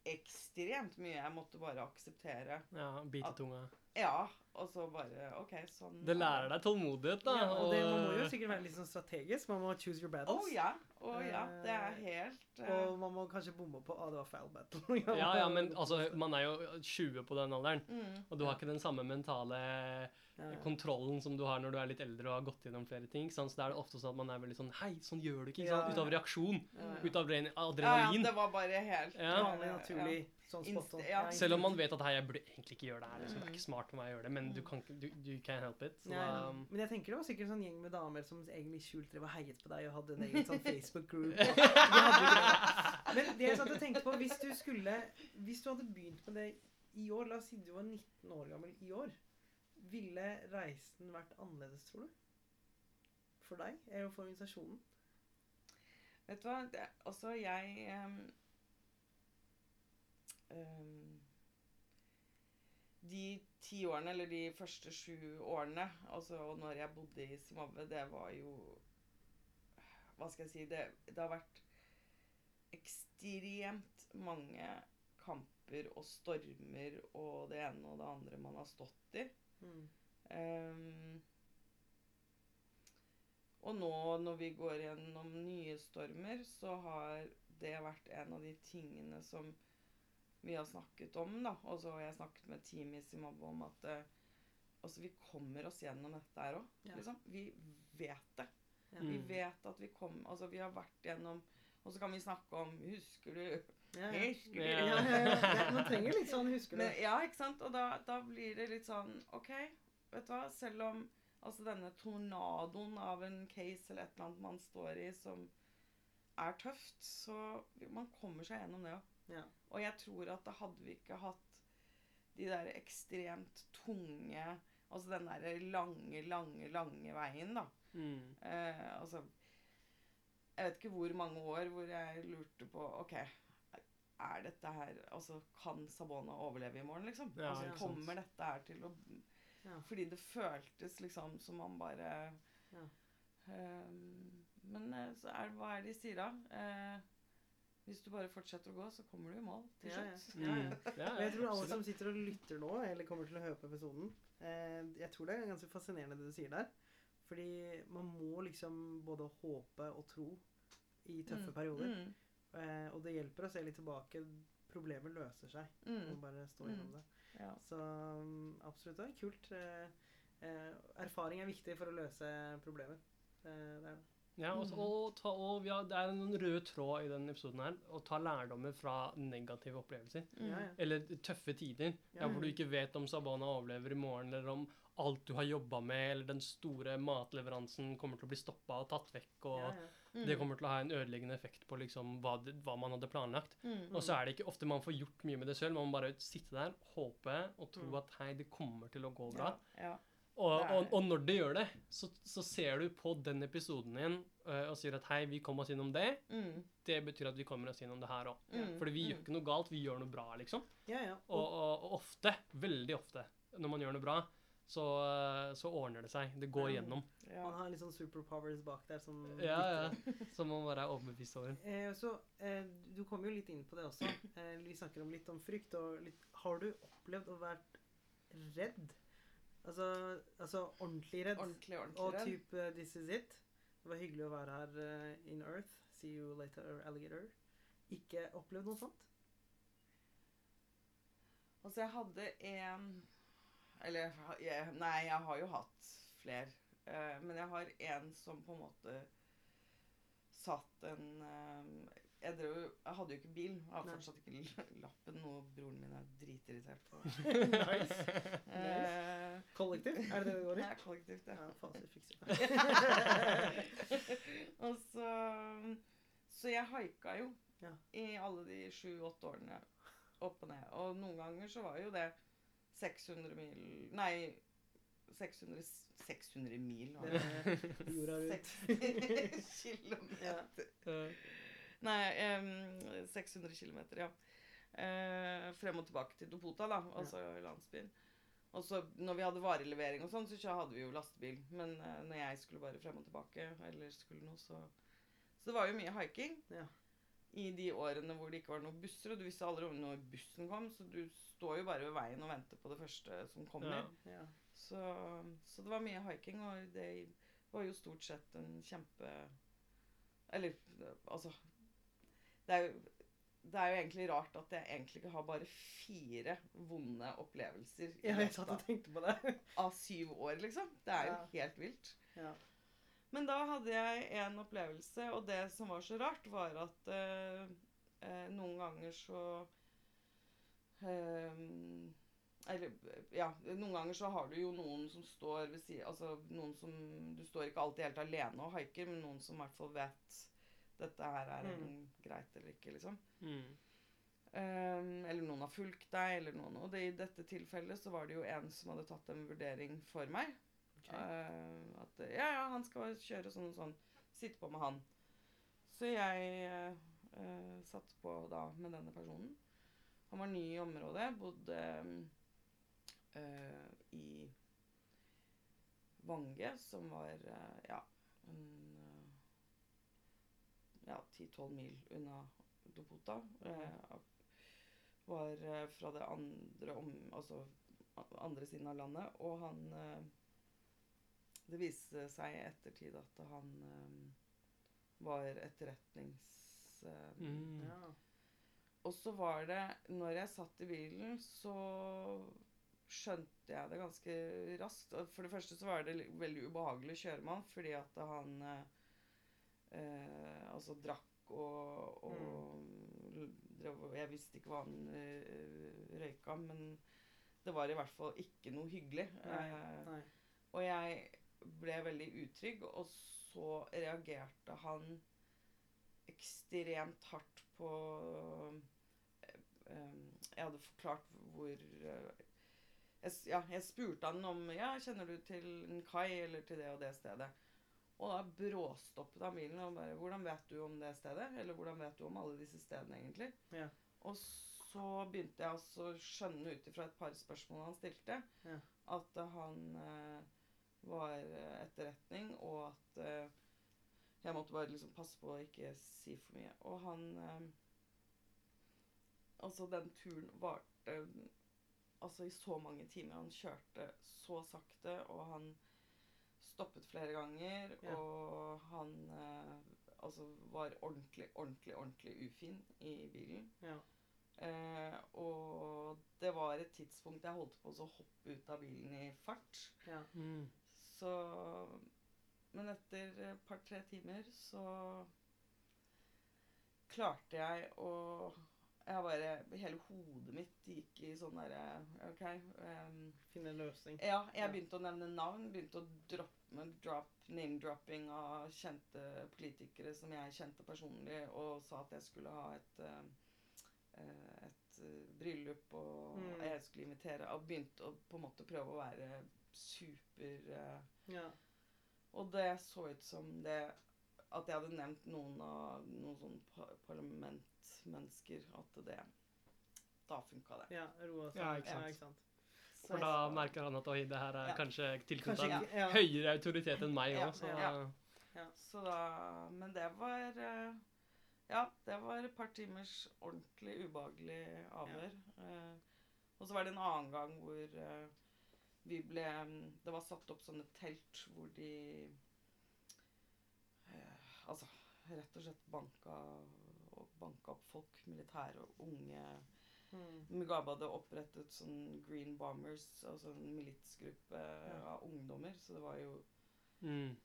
ekstremt mye jeg måtte bare akseptere. Ja, bite tunga. Ja, og så bare OK, sånn Det lærer deg tålmodighet, da. Ja, og det, man må jo sikkert være litt sånn strategisk. Man må choose your battles. Å ja. Oh, ja. Det er helt uh... Og man må kanskje bomme på Ah, det var feil battle. Ja, ja, men altså, man er jo 20 på den alderen. mm, Og du har ikke den samme mentale kontrollen som du har når du er litt eldre og har gått gjennom flere ting. sant? Så da er det ofte sånn at man er veldig sånn Hei, sånn gjør du ikke. ikke sant? Ut av reaksjon. Ut av adrenalin. Ja, ja, det var bare helt Ja. Vanlig, naturlig, sånn spot on. Inst- ja. Selv om man vet at hei, jeg burde egentlig ikke gjøre det her. Liksom. Det er Mm. ikke smart for meg å gjøre det, men du kan du, du can't help it. Så ja. da, men jeg tenker det var sikkert en sånn gjeng med damer som egentlig skjult drev og heiet på deg og hadde en egen sånn Facebook-group. Men det jeg satt og tenkte på, hvis du skulle Hvis du hadde begynt med det i år, la oss si du var 19 år gammel i år, ville reisen vært annerledes, tror du? For deg? Eller for organisasjonen? Vet du hva, det, også jeg ehm, ehm, De ti årene, eller de første sju årene, altså når jeg bodde i Zimbabwe, det var jo Hva skal jeg si Det, det har vært ekstremt mange kamper og stormer og det ene og det andre man har stått i. Mm. Um, og nå når vi går gjennom nye stormer, så har det vært en av de tingene som vi har snakket om. da. Og så har jeg snakket med teamet i Zimbabwe om at eh, altså, vi kommer oss gjennom dette her òg. Ja. Liksom. Vi vet det. Ja. Vi Mm. vet at vi kom Altså, vi har vært gjennom Og så kan vi snakke om Husker du Ja, ja. Husker du? Ja, ja, Man trenger litt sånn husker du. Men, ja, ikke sant? Og da, da blir det litt sånn OK, vet du hva. Selv om altså denne tornadoen av en case eller et eller annet man står i som er tøft, så man kommer seg gjennom det òg. Ja. Og jeg tror at da hadde vi ikke hatt de der ekstremt tunge Altså den der lange, lange, lange veien, da. Mm. Eh, altså Jeg vet ikke hvor mange år hvor jeg lurte på OK, er dette her Altså, kan Sabona overleve i morgen, liksom? Ja, altså, kommer dette her til å Ja. Fordi det føltes liksom som man bare Ja. Ehm, Men eh, så er, hva er det de sier da? Eh, hvis du bare fortsetter å gå, så kommer du i mål til Ja, ja. slutt. Ja, ja. Mm. Ja, jeg tror alle som sitter og lytter nå, eller kommer til å høre på episoden eh, Jeg tror det er ganske fascinerende det du sier der. Fordi man må liksom både håpe og tro i tøffe Mm, perioder. Mm, Eh, og det hjelper å se litt tilbake. Problemer løser seg. Man mm, bare stå Mm. gjennom det. ja. Så mm, absolutt, det er kult. Eh, eh, erfaring er viktig for å løse problemer. Eh, det er det. Ja, og, Mm. og, ta, og ja, det er en rød tråd i denne episoden her. Å ta lærdommer fra negative opplevelser. Mm. Eller tøffe tider. Ja, Ja. hvor du ikke vet om Sabana overlever i morgen, eller om alt du har jobba med, eller den store matleveransen kommer til å bli stoppa og tatt vekk. og Ja, ja. Mm. Det kommer til å ha en ødeleggende effekt på liksom hva, det, hva man hadde planlagt. Mm. Og så er det ikke ofte man får gjort mye med det selv. Man må bare sitte der, håpe og tro Mm. at hei, det kommer til å gå bra. Ja, ja. Og, og, og når det gjør det, så, så ser du på den episoden din uh, og sier at hei, vi kom oss innom det. Mm. Det betyr at vi kommer oss innom det her òg. Mm. Fordi vi gjør Mm. ikke noe galt, vi gjør noe bra, liksom. ja, ja. Og, og, og ofte, veldig ofte, når man gjør noe bra, så, så ordner det seg. Det går igjennom. Ja. Man har litt sånn superpowers bak der som Ja, ja. Som man bare er overbevist over. Eh, så eh, du kom jo litt inn på det også. Eh, vi snakker om litt om frykt. Og litt, har du opplevd å være redd? Altså, altså ordentlig redd? Ordentlig, ordentlig Og type uh, This is it. Det var hyggelig å være her uh, in Earth. See you later, alligator. Ikke opplevd noe sånt? Altså, jeg hadde en Eller jeg, Nei, jeg har jo hatt flere. Uh, men jeg har en som på en måte satt en eh, jeg, drev, jeg hadde jo ikke bil. Jeg har fortsatt ikke lappen, noe broren min er dritirritert på. nice. Eh, Kollektiv? Er det det det går i? Ja, kollektivt, Ja, ja. faen, så fikser det. og så Så jeg haika jo Ja. i alle de sju-åtte årene opp og ned. Og noen ganger så var jo det 600 mil Nei, 600, 600 mil. Jorda rundt. 60 kilometer. Ja. Nei, um, 600 kilometer, ja. Uh, frem og tilbake til Dopota, da, altså landsbyen. Og så når vi hadde varelevering og sånn, så hadde vi jo lastebil. Men uh, når jeg skulle bare frem og tilbake, eller skulle noe, så Så det var jo mye haiking. Ja. I de årene hvor det ikke var noen busser, og du visste aldri om når bussen kom, så du står jo bare ved veien og venter på det første som kommer. Ja. Ja. Så, så det var mye haiking, og det var jo stort sett en kjempe Eller altså Det er jo, det er jo egentlig rart at jeg egentlig ikke har bare fire vonde opplevelser i Ja, jeg satt og tenkte på det. av syv år, liksom. Det er jo Ja. helt vilt. Ja. Men da hadde jeg en opplevelse, og det som var så rart, var at eh, eh, noen ganger så eh, Eller ja, noen ganger så har du jo noen som står ved siden Altså noen som Du står ikke alltid helt alene og haiker, men noen som i hvert fall vet dette her er en greit eller ikke, liksom. Mm. Um, eller noen har fulgt deg, eller noen Og det, i dette tilfellet så var det jo en som hadde tatt en vurdering for meg. Okay. Uh, at ja, ja, han skal kjøre sånn og sånn. Sitte på med han. Så jeg eh, satt på da med denne personen. Han var ny i området. Bodde uh, i Vange, som var ja, en ja, 10-12 mil unna Dopota. Eh, var eh, fra det andre om, altså andre siden av landet, og han eh, Det viste seg i ettertid at han eh, var etterretnings... eh, Mm. Ja. Og så var det Når jeg satt i bilen, så skjønte jeg det ganske raskt. For det første så var det veldig ubehagelig å kjøre med han, fordi at han eh, eh, altså drakk og, og mm. Jeg visste ikke hva han uh, røyka, men det var i hvert fall ikke noe hyggelig. Nei, Eh, nei. og jeg ble veldig utrygg, og så reagerte han ekstremt hardt på eh, Jeg hadde forklart hvor uh, jeg, Ja, jeg spurte han om Ja, kjenner du til en kai eller til det og det stedet? Og da bråstoppet han bilen og bare Hvordan vet du om det stedet? Eller hvordan vet du om alle disse stedene, egentlig? Ja. Og så begynte jeg også å skjønne ut ifra et par spørsmål han stilte, Ja. at eh, han eh, var eh, etterretning, og at eh, jeg måtte bare liksom passe på å ikke si for mye. Og han eh, Altså, den turen varte altså i så mange timer. Han kjørte så sakte, og han stoppet flere ganger, Ja. og han eh, altså var ordentlig, ordentlig, ordentlig ufin i bilen. Ja. Eh, og det var et tidspunkt jeg holdt på å hoppe ut av bilen i fart. Ja. Mm. Så Men etter et par-tre timer så klarte jeg å Jeg bare Hele hodet mitt gikk i sånn derre OK. um, Finne en løsning. ja, jeg Ja. begynte å nevne navn. Begynte å droppe drop, name-dropping av kjente politikere som jeg kjente personlig, og sa at jeg skulle ha et eh, eh, et eh, bryllup, og Mm. jeg skulle invitere Og begynte å på en måte prøve å være super Ja. Og det så ut som det At jeg hadde nevnt noen av noen sånne pa parlamentmennesker. At det Da funka det. ja. Roa seg. Ja, ikke sant. ikke sant. Så For da merker han at oi, det her er Ja. kanskje tilknyttet en ja. høyere autoritet enn meg Ja, òg, så ja. Så da Men det var eh, Ja, det var et par timers ordentlig ubehagelig avhør. Eh, og så var det en annen gang hvor eh, vi ble Det var satt opp sånne telt hvor de Altså rett og slett banka, banka opp folk, militære og unge Mm. Mugabe hadde opprettet sånn Green Bombers, altså en militsgruppe Ja. av ungdommer. Så det var jo mm.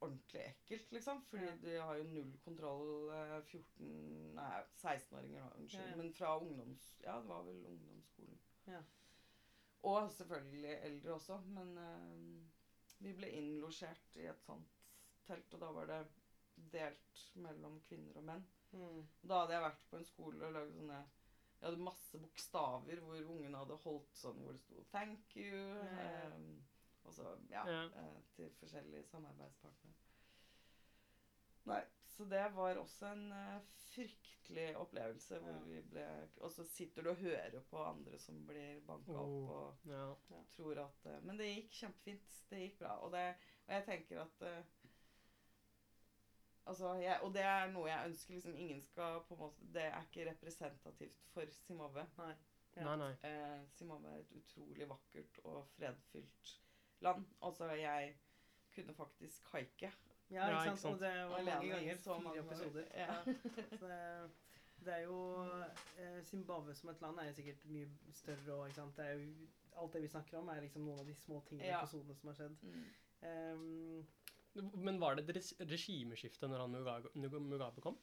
ordentlig ekkelt, liksom. Fordi Ja. de har jo null kontroll. eh, 14 Nei, 16-åringer, da. Unnskyld. Ja, ja. Men fra ungdoms... Ja, det var vel ungdomsskolen. Ja. Og selvfølgelig eldre også. Men uh, vi ble innlosjert i et sånt telt, og da var det delt mellom kvinner og menn. Mm. Da hadde jeg vært på en skole og lagd sånne Jeg hadde masse bokstaver hvor ungene hadde holdt sånn hvor det sto 'thank you'. Um, og så, ja, eh, til forskjellige samarbeidspartnere. Nei, så det var også en eh, fryktelig opplevelse hvor Ja. vi ble Og så sitter du og hører på andre som blir banka opp Oh. og ja. tror at eh, Men det gikk kjempefint. Det gikk bra. Og, det, og jeg tenker at eh, Altså, jeg, og det er noe jeg ønsker liksom ingen skal på en måte Det er ikke representativt for Zimbabwe. Nei. Ja. Nei, nei. Eh, Zimbabwe er et utrolig vakkert og fredfylt land. Altså, jeg kunne faktisk haike. Ja, Ja, ikke sant? Og det var mange ganger. så mange episoder. Ja. Så det, det er jo eh, Zimbabwe som et land er jo sikkert mye større og ikke sant? Det er jo, Alt det vi snakker om, er liksom noen av de små tingene Ja. episodene som har skjedd. Mm. Ehm, Men var det et regimeskifte når han Mugabe, Mugabe kom?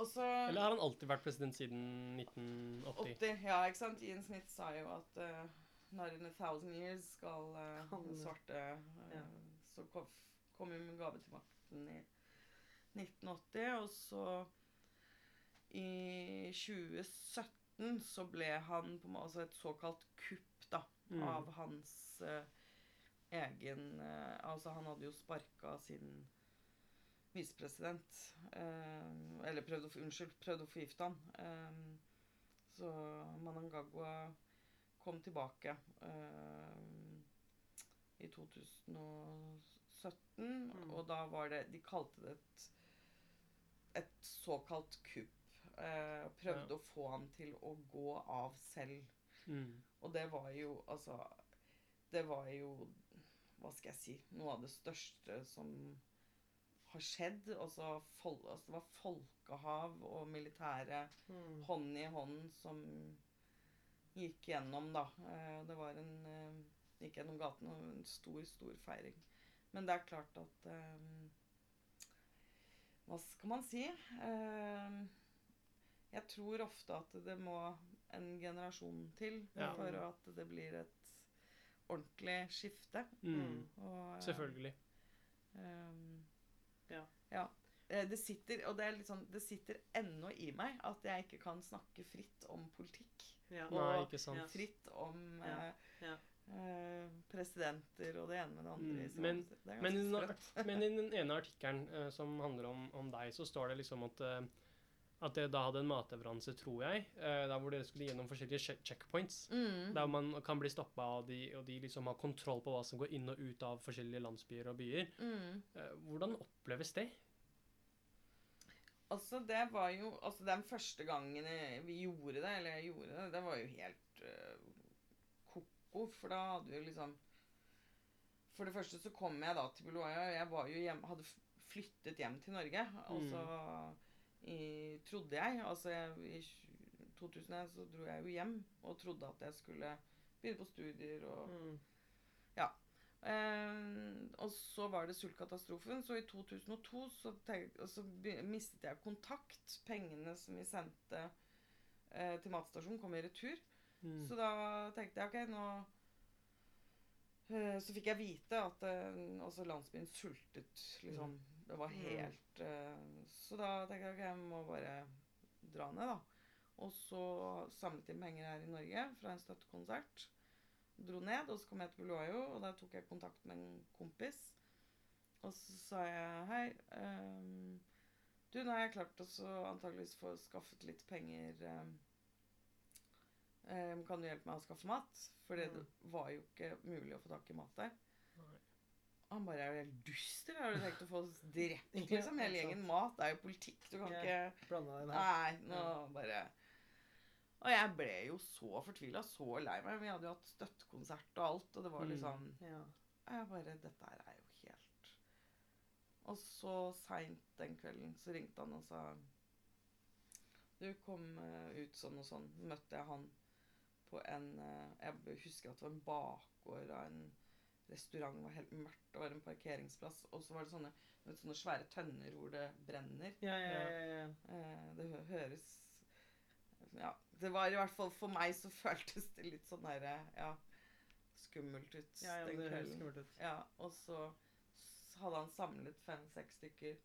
Også, Eller har han alltid vært president siden 1980? 80, ja, ikke sant? Ian Smith sa jo at uh, Not in a thousand years skal uh, Han- den svarte uh, Ja. Så kom, kom jo Mugabe til makten i 1980, og så i 2017 så ble han på en måte altså et såkalt kupp da, Mm. av hans eh, egen eh, Altså, han hadde jo sparka sin visepresident. eh, eller prøvd å, unnskyld, prøvd å forgifte han. Eh, så Manangagwa kom tilbake eh, i 2017, Mm. og da var det De kalte det et, et såkalt kupp. Eh, prøvde Ja. å få han til å gå av selv. Mm. Og det var jo altså Det var jo Hva skal jeg si Noe av det største som har skjedd. Altså, fol altså det var folkehav og militære mm. hånd i hånd som gikk gjennom, da. Eh, Det var en eh, Gikk gjennom gaten og en stor, stor feiring. Men det er klart at eh, Hva skal man si? Eh, Jeg tror ofte at det må en generasjon til Ja. for at det blir et ordentlig skifte. Mm. Og, eh, Selvfølgelig. Um, Ja. ja. Eh, Det sitter, og det er litt sånn, det sitter ennå i meg at jeg ikke kan snakke fritt om politikk. Ja. Og- Nei, ikke sant. Fritt om Ja, eh, ja. eh, presidenter og det ene med det andre. Mm, men- Det Men i, den, men i den ene artikkelen eh, som handler om, om deg, så står det liksom at eh, at dere da hadde en matleveranse, tror jeg, eh, der hvor dere skulle gjennom forskjellige checkpoints. Mm. Der man kan bli stoppa, og de, og de liksom har kontroll på hva som går inn og ut av forskjellige landsbyer og byer. Mm. Eh, hvordan oppleves det? Altså, det var jo Altså, den første gangen vi gjorde det, eller jeg gjorde det, det var jo helt uh, ko-ko, for da hadde vi liksom For det første så kom jeg da til Buluaya, og jeg var jo hjem, hadde flyttet hjem til Norge. Altså i, Trodde jeg. Altså jeg, i 2001 så dro jeg jo hjem og trodde at jeg skulle begynne på studier og Mm. Eh, og så var det sultkatastrofen, så i 2002 så, tenk, så mistet jeg kontakt. Pengene som vi sendte eh, til matstasjonen, kom i retur. Mm. Så da tenkte jeg ok, nå eh, Så fikk jeg vite at eh, også landsbyen sultet, liksom. Det var Mm. helt eh, Så da tenkte jeg ok, jeg må bare dra ned, da. Og så samlet inn penger her i Norge fra en støttekonsert. Dro ned, og så kom jeg til Buluayo, og da tok jeg kontakt med en kompis. Og så sa jeg hei. Um, du, nå har jeg klart å antakeligvis få skaffet litt penger um, Kan du hjelpe meg å skaffe mat? For det Mm. var jo ikke mulig å få tak i mat der. Han bare Er du helt dust, eller har du tenkt å få oss drept? Liksom, hele gjengen mat det er jo politikk. Du kan ikke Blande deg inn her. Nei, nå bare Og jeg ble jo så fortvila, så lei meg. Vi hadde jo hatt støttekonsert og alt, og det var Mm. liksom Ja. Jeg bare Dette her er jo helt Og så seint den kvelden så ringte han og sa Du kom eh, ut sånn og sånn. Møtte jeg han på en eh, Jeg husker at det var en bakgård av en restaurant. Var helt mørkt. Det var en parkeringsplass. Og så var det sånne, vet, sånne svære tønner hvor det brenner. Ja, ja, ja, ja. Eh, det høres Ja. Det var i hvert fall For meg så føltes det litt sånn derre Ja, skummelt ut ja, ja den det kvelden. skummelt ut. Ja, og så hadde han samlet fem-seks stykker,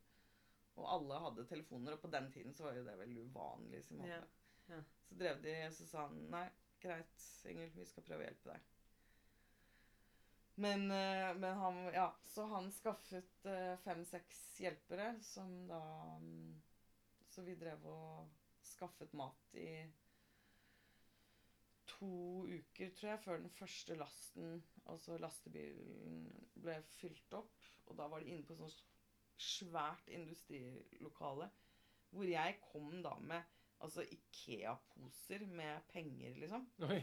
og alle hadde telefoner, og på den tiden så var jo det veldig uvanlig. Ja, ja. Så drev de, så sa han nei, greit, Ingel, vi skal prøve å hjelpe deg. Men, eh, men han, ja, så han skaffet eh, fem-seks hjelpere som da mm, Så vi drev og skaffet mat i to uker, tror jeg, før den første lasten, altså lastebilen, ble fylt opp. Og da var de inne på sånn svært industrilokale, hvor jeg kom da med altså Ikea-poser med penger, liksom. Oi.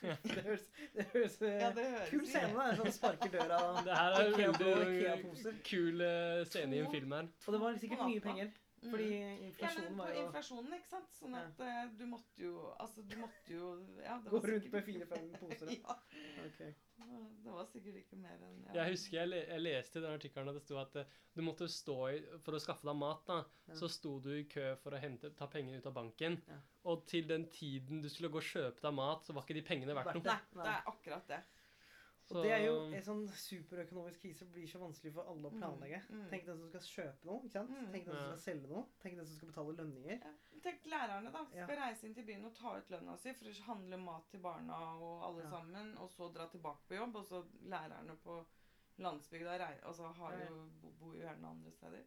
Det høres, det høres eh, Ja, det høres Kul scene, da. En sånn sparker døra Det her er en veldig kul eh, scene i en film her. Og det var sikkert mye penger. Mm. Fordi ja, inflasjonen men var på jo inflasjonen, ikke sant? Sånn at ja. du måtte jo Altså, du måtte jo ja, det Gå rundt med fire-fem poser. ja. Okay. Det var sikkert ikke mer enn ja. Jeg husker jeg, le jeg leste i den artikkelen at det sto at eh, du måtte stå i For å skaffe deg mat, da, Ja. så sto du i kø for å hente, ta pengene ut av banken. Ja. Og til den tiden du skulle gå og kjøpe deg mat, så var ikke de pengene Verdt noe. Nei, det er akkurat det. Og det er jo en sånn superøkonomisk krise blir så vanskelig for alle å Mm, planlegge. mm. Tenk den som skal kjøpe noe, ikke sant? Mm. Tenk den som Ja. skal selge noe. Tenk den som skal betale lønninger. Ja. Tenk lærerne, da. Ja. Skal reise inn til byen og ta ut lønna si for å handle mat til barna og alle Ja. sammen, og så dra tilbake på jobb. Og så lærerne på landsbygda altså har Ja, ja. jo, bo- bor jo gjerne andre steder.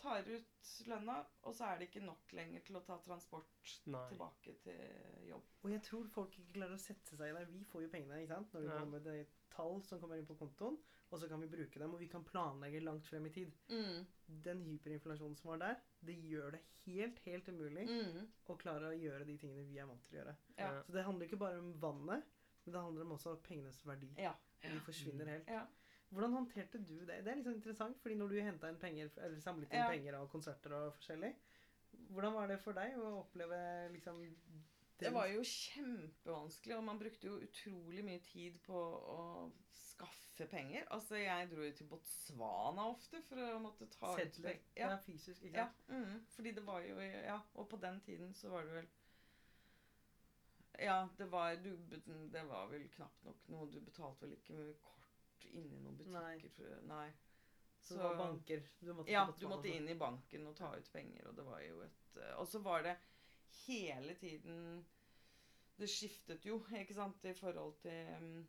Tar ut lønna, og så er det ikke nok lenger til å ta transport Nei. tilbake til jobb. Og jeg tror folk ikke klarer å sette seg i det. Vi får jo pengene ikke sant? når vi Ja. kommer med det tall som kommer inn på kontoen, og så kan vi bruke dem, og vi kan planlegge langt frem i tid. Mm. Den hyperinflasjonen som var der, det gjør det helt, helt umulig Mm. å klare å gjøre de tingene vi er vant til å gjøre. Ja. Ja. Så det handler ikke bare om vannet, men det handler om også pengenes verdi. Ja. Og de forsvinner helt. Hvordan håndterte du det? Det er sånn interessant, fordi når du henta inn penger, eller samlet inn Ja. penger av konserter og forskjellig, hvordan var det for deg å oppleve liksom Det var jo kjempevanskelig, og man brukte jo utrolig mye tid på å skaffe penger. Altså, jeg dro jo til Botswana ofte for å måtte ta ut Sedler. penger. Ja. Ja, fysisk. Ikke ja, mm, fordi det var jo Ja, og på den tiden så var det vel Ja, det var du, Det var vel knapt nok noe Du betalte vel ikke med kort inni noen butikker? Nei. nei. Så det var banker. Du måtte Ja, du måtte inn i banken og ta ut penger, og det var jo et eh, Og så var det hele tiden Det skiftet jo, ikke sant, i forhold til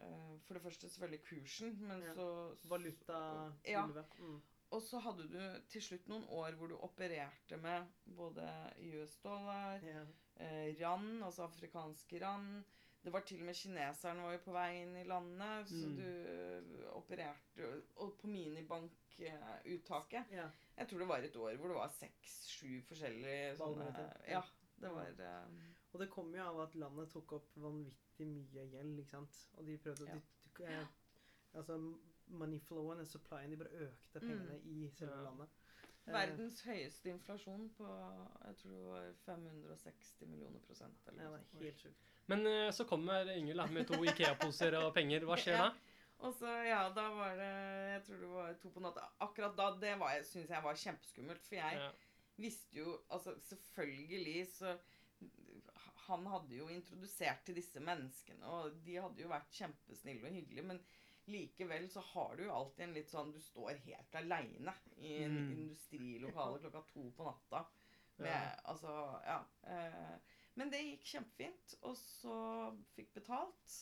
eh, For det første selvfølgelig kursen, men Ja. så Valuta, Ja. Mm. Og så hadde du til slutt noen år hvor du opererte med både US-dollar, Ja. eh, rand, altså afrikanske rand. Det var til og med kineserne var jo på vei inn i landet, så Mm. du eh, opererte Og på minibankuttaket ja. Jeg tror det var et år hvor det var seks-sju forskjellige sånne Ja, det var eh, Og det kom jo av at landet tok opp vanvittig mye gjeld, ikke sant. Og de prøvde å Ja. dytte eh, Altså money flowen og supplyen, de bare økte pengene i selve Ja. landet. Eh, verdens høyeste inflasjon på Jeg tror det var 560 millioner prosent. Ja, det er helt sjukt. Men eh, så kommer Ingvild med to Ikea-poser og penger. Hva skjer da? Og så, ja, da var det Jeg tror det var to på natta. Akkurat da, det var, syns jeg var kjempeskummelt. For jeg Ja. visste jo Altså, selvfølgelig så Han hadde jo introdusert til disse menneskene, og de hadde jo vært kjempesnille og hyggelige, men likevel så har du jo alltid en litt sånn Du står helt aleine i en Mm. industrilokale klokka to på natta. Med, Ja. Altså, ja. Eh, men det gikk kjempefint, og så fikk betalt.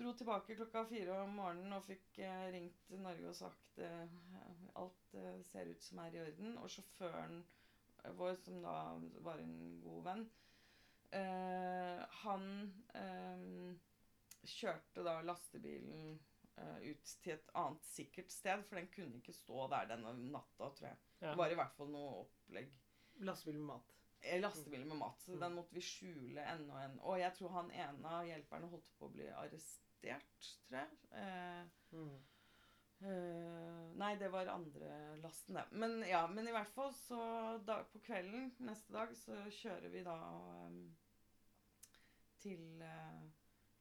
Dro tilbake klokka fire om morgenen og fikk eh, ringt Norge og sagt eh, alt eh, ser ut som er i orden. Og sjåføren vår, som da var en god venn, eh, han eh, kjørte da lastebilen eh, ut til et annet sikkert sted, for den kunne ikke stå der denne natta, tror jeg. Ja. Det var i hvert fall noe opplegg. Lastebil med mat. Eh, Lastebiler med mat, så den måtte vi skjule enda en. Og jeg tror han ene av hjelperne holdt på å bli arrestert, tror jeg. Eh, Mm. eh, nei, det var andre lasten, det. Men ja, men i hvert fall så da, på kvelden neste dag så kjører vi da um, til uh,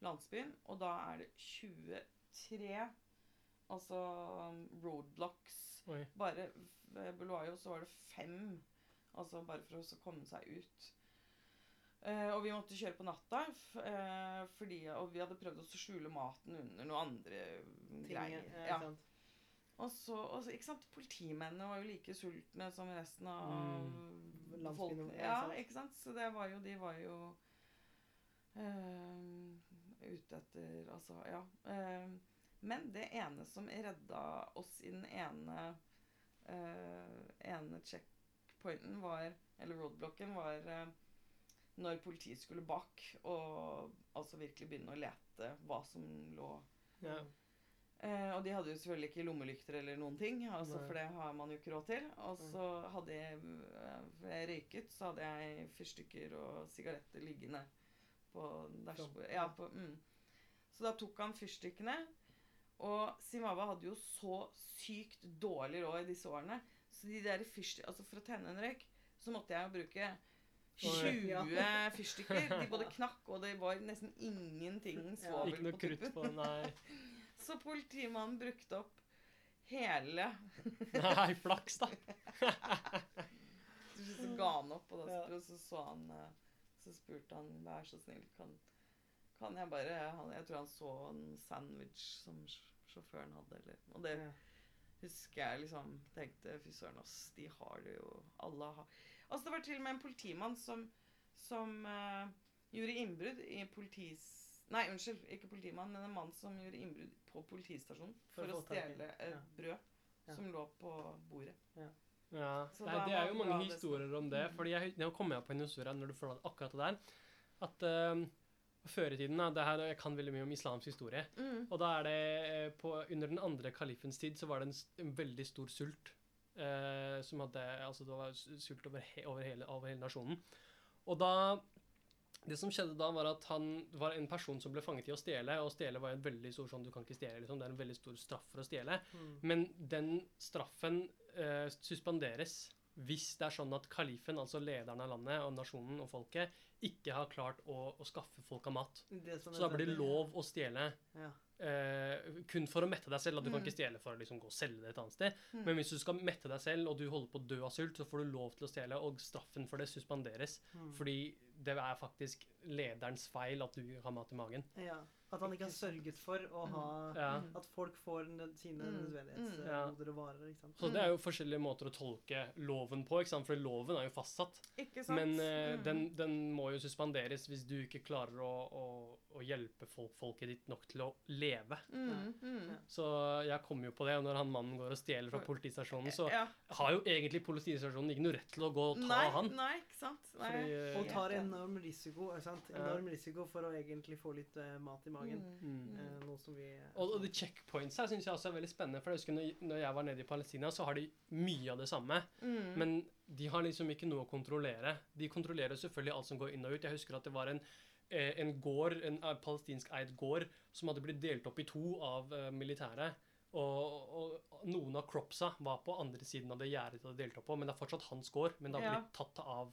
landsbyen, og da er det 23 altså um, roadblocks Oi. bare ved Bulawayo så var det fem. Altså bare for å komme seg ut. Eh, og vi måtte kjøre på natta, eh, fordi, og vi hadde prøvd å skjule maten under noen andre Ting, greier. ja. Og så, og så, ikke sant, Politimennene var jo like sultne som resten av Mm. folk. ja, ikke sant? Så det var jo, de var jo eh, ute etter Altså, ja. Men det ene som redda oss i den ene ene ene checkpointen var Eller roadblocken var eh, når politiet skulle bak og altså virkelig begynne å lete hva som lå Ja. Eh, og de hadde jo selvfølgelig ikke lommelykter eller noen ting, altså, for det har man jo ikke råd til. Og så hadde jeg, eh, jeg røyket, så hadde jeg fyrstikker og sigaretter liggende på dashbordet. Ja, på, mm. Så da tok han fyrstikkene. Og Simava hadde jo så sykt dårlig råd i disse årene. Så de der fyrsti- altså for å tenne en røyk, så måtte jeg jo bruke 20 Oi. fyrstikker. De både knakk, og det var nesten ingenting svovel noe på krutt tuppen. på Nei. Så politimannen brukte opp hele Nei, flaks, da. Så ga han opp, og, da, Ja. og så så han eh, Så spurte han vær så snill, kan, kan jeg bare han, Jeg tror han så en sandwich som sjåføren hadde, eller Og det Ja. Husker jeg liksom tenkte Fy søren, ass, de har det jo Alle har Altså, det var til og med en politimann som, som uh, gjorde innbrudd i politis... Nei, unnskyld, ikke politimann, men en mann som gjorde innbrudd på politistasjonen For for, å stjele et ja. brød Ja. som lå på bordet. Ja. Så Nei, det er jo mange historier om det. Fordi jeg, Nå kom jeg på en historie når du fortalte akkurat det der. At uh, før i tiden da, det her, Jeg kan veldig mye om islamsk historie. Mm. Og da er det eh, på, Under den andre kalifens tid så var det en, en veldig stor sult. eh, som hadde Altså det var sult over, he, over, hele, over hele nasjonen. Og da Det som skjedde da, var at han var en person som ble fanget i å stjele. Og stjele var en veldig stor sånn Du kan ikke stjele, liksom. Det er en veldig stor straff for å stjele. Mm. Men den straffen eh, suspenderes hvis det er sånn at kalifen, altså lederen av landet og nasjonen og folket, ikke har klart å, å skaffe av mat. Så da blir det lov å stjele Ja. Uh, kun for å mette deg selv. Da. Du kan Mm. ikke stjele for å liksom gå og selge det et annet sted. Mm. Men hvis du skal mette deg selv, og du holder på å dø av sult, så får du lov til å stjele, og straffen for det suspenderes. Mm. Fordi det er faktisk lederens feil at du har mat i magen. ja. At han ikke har sørget for å Mm. ha Ja. At folk får sine Mm. nødvendighetsgoder og varer. ikke sant? Så det er jo forskjellige måter å tolke loven på, ikke sant? for loven er jo fastsatt. Ikke sant? Men Mm. den, den må jo suspenderes hvis du ikke klarer å, å, å hjelpe folk, folket ditt nok til å leve. mm, mm. Ja. Så jeg kommer jo på det, og når han mannen går og stjeler fra politistasjonen, så har jo egentlig politistasjonen ikke noe rett til å gå og ta nei, han. Nei, ikke sant? Nei. Fordi, uh, Og tar enorm risiko sant? Enorm risiko for å egentlig få litt uh, mat i magen. Mm. Mm. Eh, noe som vi Og, og the checkpoints her syns jeg også er veldig spennende. For jeg husker når, når jeg var nede i Palestina, så har de mye av det samme. Mm. Men de har liksom ikke noe å kontrollere. De kontrollerer selvfølgelig alt som går inn og ut. Jeg husker at det var en, eh, en gård, en eh, palestinsk eid gård som hadde blitt delt opp i to av eh, militæret. Og, og noen av cropsa var på andre siden av det gjerdet de hadde delt opp på, men det er fortsatt hans gård. Men det har blitt tatt av,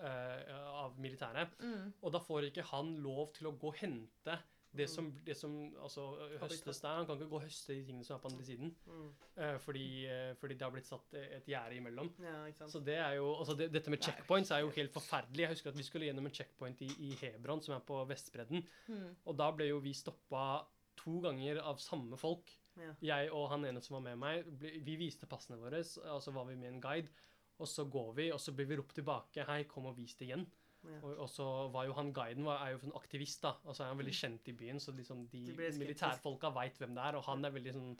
uh, av militæret. Mm. Og da får ikke han lov til å gå og hente det som, det som altså, høstes der. Han kan ikke gå og høste de tingene som er på andre siden, mm. Uh, fordi, uh, fordi det har blitt satt et gjerde imellom. Ja. Så det er jo, altså det, Dette med checkpoints er jo helt- helt forferdelig. Jeg husker at vi skulle gjennom en checkpoint i, i Hebron, som er på Vestbredden. Mm. Og da ble jo vi stoppa to ganger av samme folk. Ja. Jeg og han ene som var med meg, ble, vi viste passene våre, og så var vi med en guide. Og så går vi, og så blir vi ropt tilbake 'Hei, kom og vis det igjen'. Ja. Og, også var jo han guiden var, er jo en aktivist, da. Altså er han veldig kjent i byen, så liksom de, De militærfolka veit hvem det er, og han er veldig sånn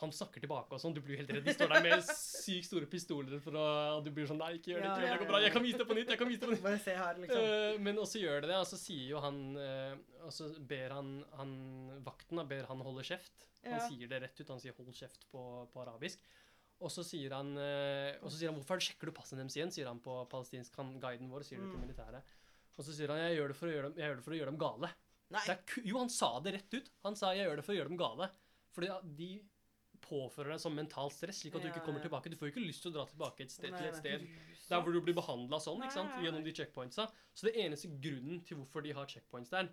han snakker tilbake og sånn. Du blir helt redd. De står der med sykt store pistoler for å Og du blir sånn Nei, ikke gjør det. Ikke gjør det, det går bra. Jeg kan vise det på nytt. Jeg kan vise det på nytt. Bare se her, liksom. Eh, men også gjør det det, og så sier jo han eh, Og så ber han, han vakten da, ber han holde kjeft. Han Ja. sier det rett ut. Han sier 'hold kjeft' på, på arabisk. Og så sier han eh, Og så sier han 'hvorfor sjekker du passene deres igjen?' sier han på palestinsk. Han, guiden vår sier det til Mm. militæret. Og så sier han 'jeg gjør det for å gjøre dem, å gjøre dem gale'. Er, jo, han sa det rett ut. Han sa 'jeg gjør det for å gjøre dem gale'. Fordi de påfører deg sånn mental stress, slik at du ikke kommer tilbake. Du får jo ikke lyst til å dra tilbake et sted, til et sted der hvor du blir behandla sånn, ikke sant? Gjennom de checkpointsa. Så det eneste grunnen til hvorfor de har checkpoints der,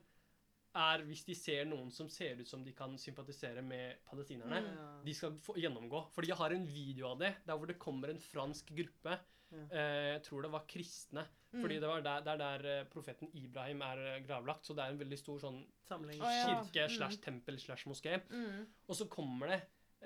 er hvis de ser noen som ser ut som de kan sympatisere med palestinerne. Mm. Ja. De skal få gjennomgå. Fordi jeg har en video av det, der hvor det kommer en fransk gruppe. Ja. Eh, jeg tror det var kristne. Mm. Fordi det var der, det er der eh, profeten Ibrahim er eh, gravlagt. Så det er en veldig stor sånn Samling. Kirke Mm. slash tempel slash moské. Mm. Og så kommer det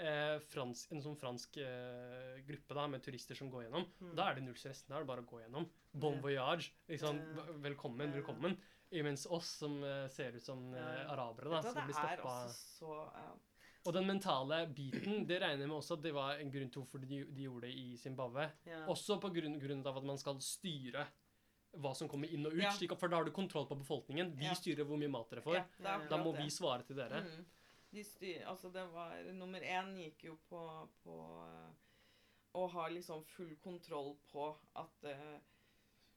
eh, fransk, en sånn fransk eh, gruppe da, med turister som går gjennom. Mm. Da er det null stress. Da er det bare å gå gjennom. Bon voyage. Liksom, Ja. velkommen, Ja. velkommen. Imens oss som eh, ser ut som eh, arabere, da, som blir stoppa. så ja. Og den mentale biten, det regner jeg med også at det var en grunn til hvorfor de, de gjorde det i Zimbabwe. Ja. Også på grunn, grunn av at man skal styre hva som kommer inn og ut. Ja. Slik for da har du kontroll på befolkningen. Vi styrer hvor mye mat dere får. Da må det. vi svare til dere. Mm. De styr, altså det var Nummer én gikk jo på, på eh, å ha liksom full kontroll på at eh,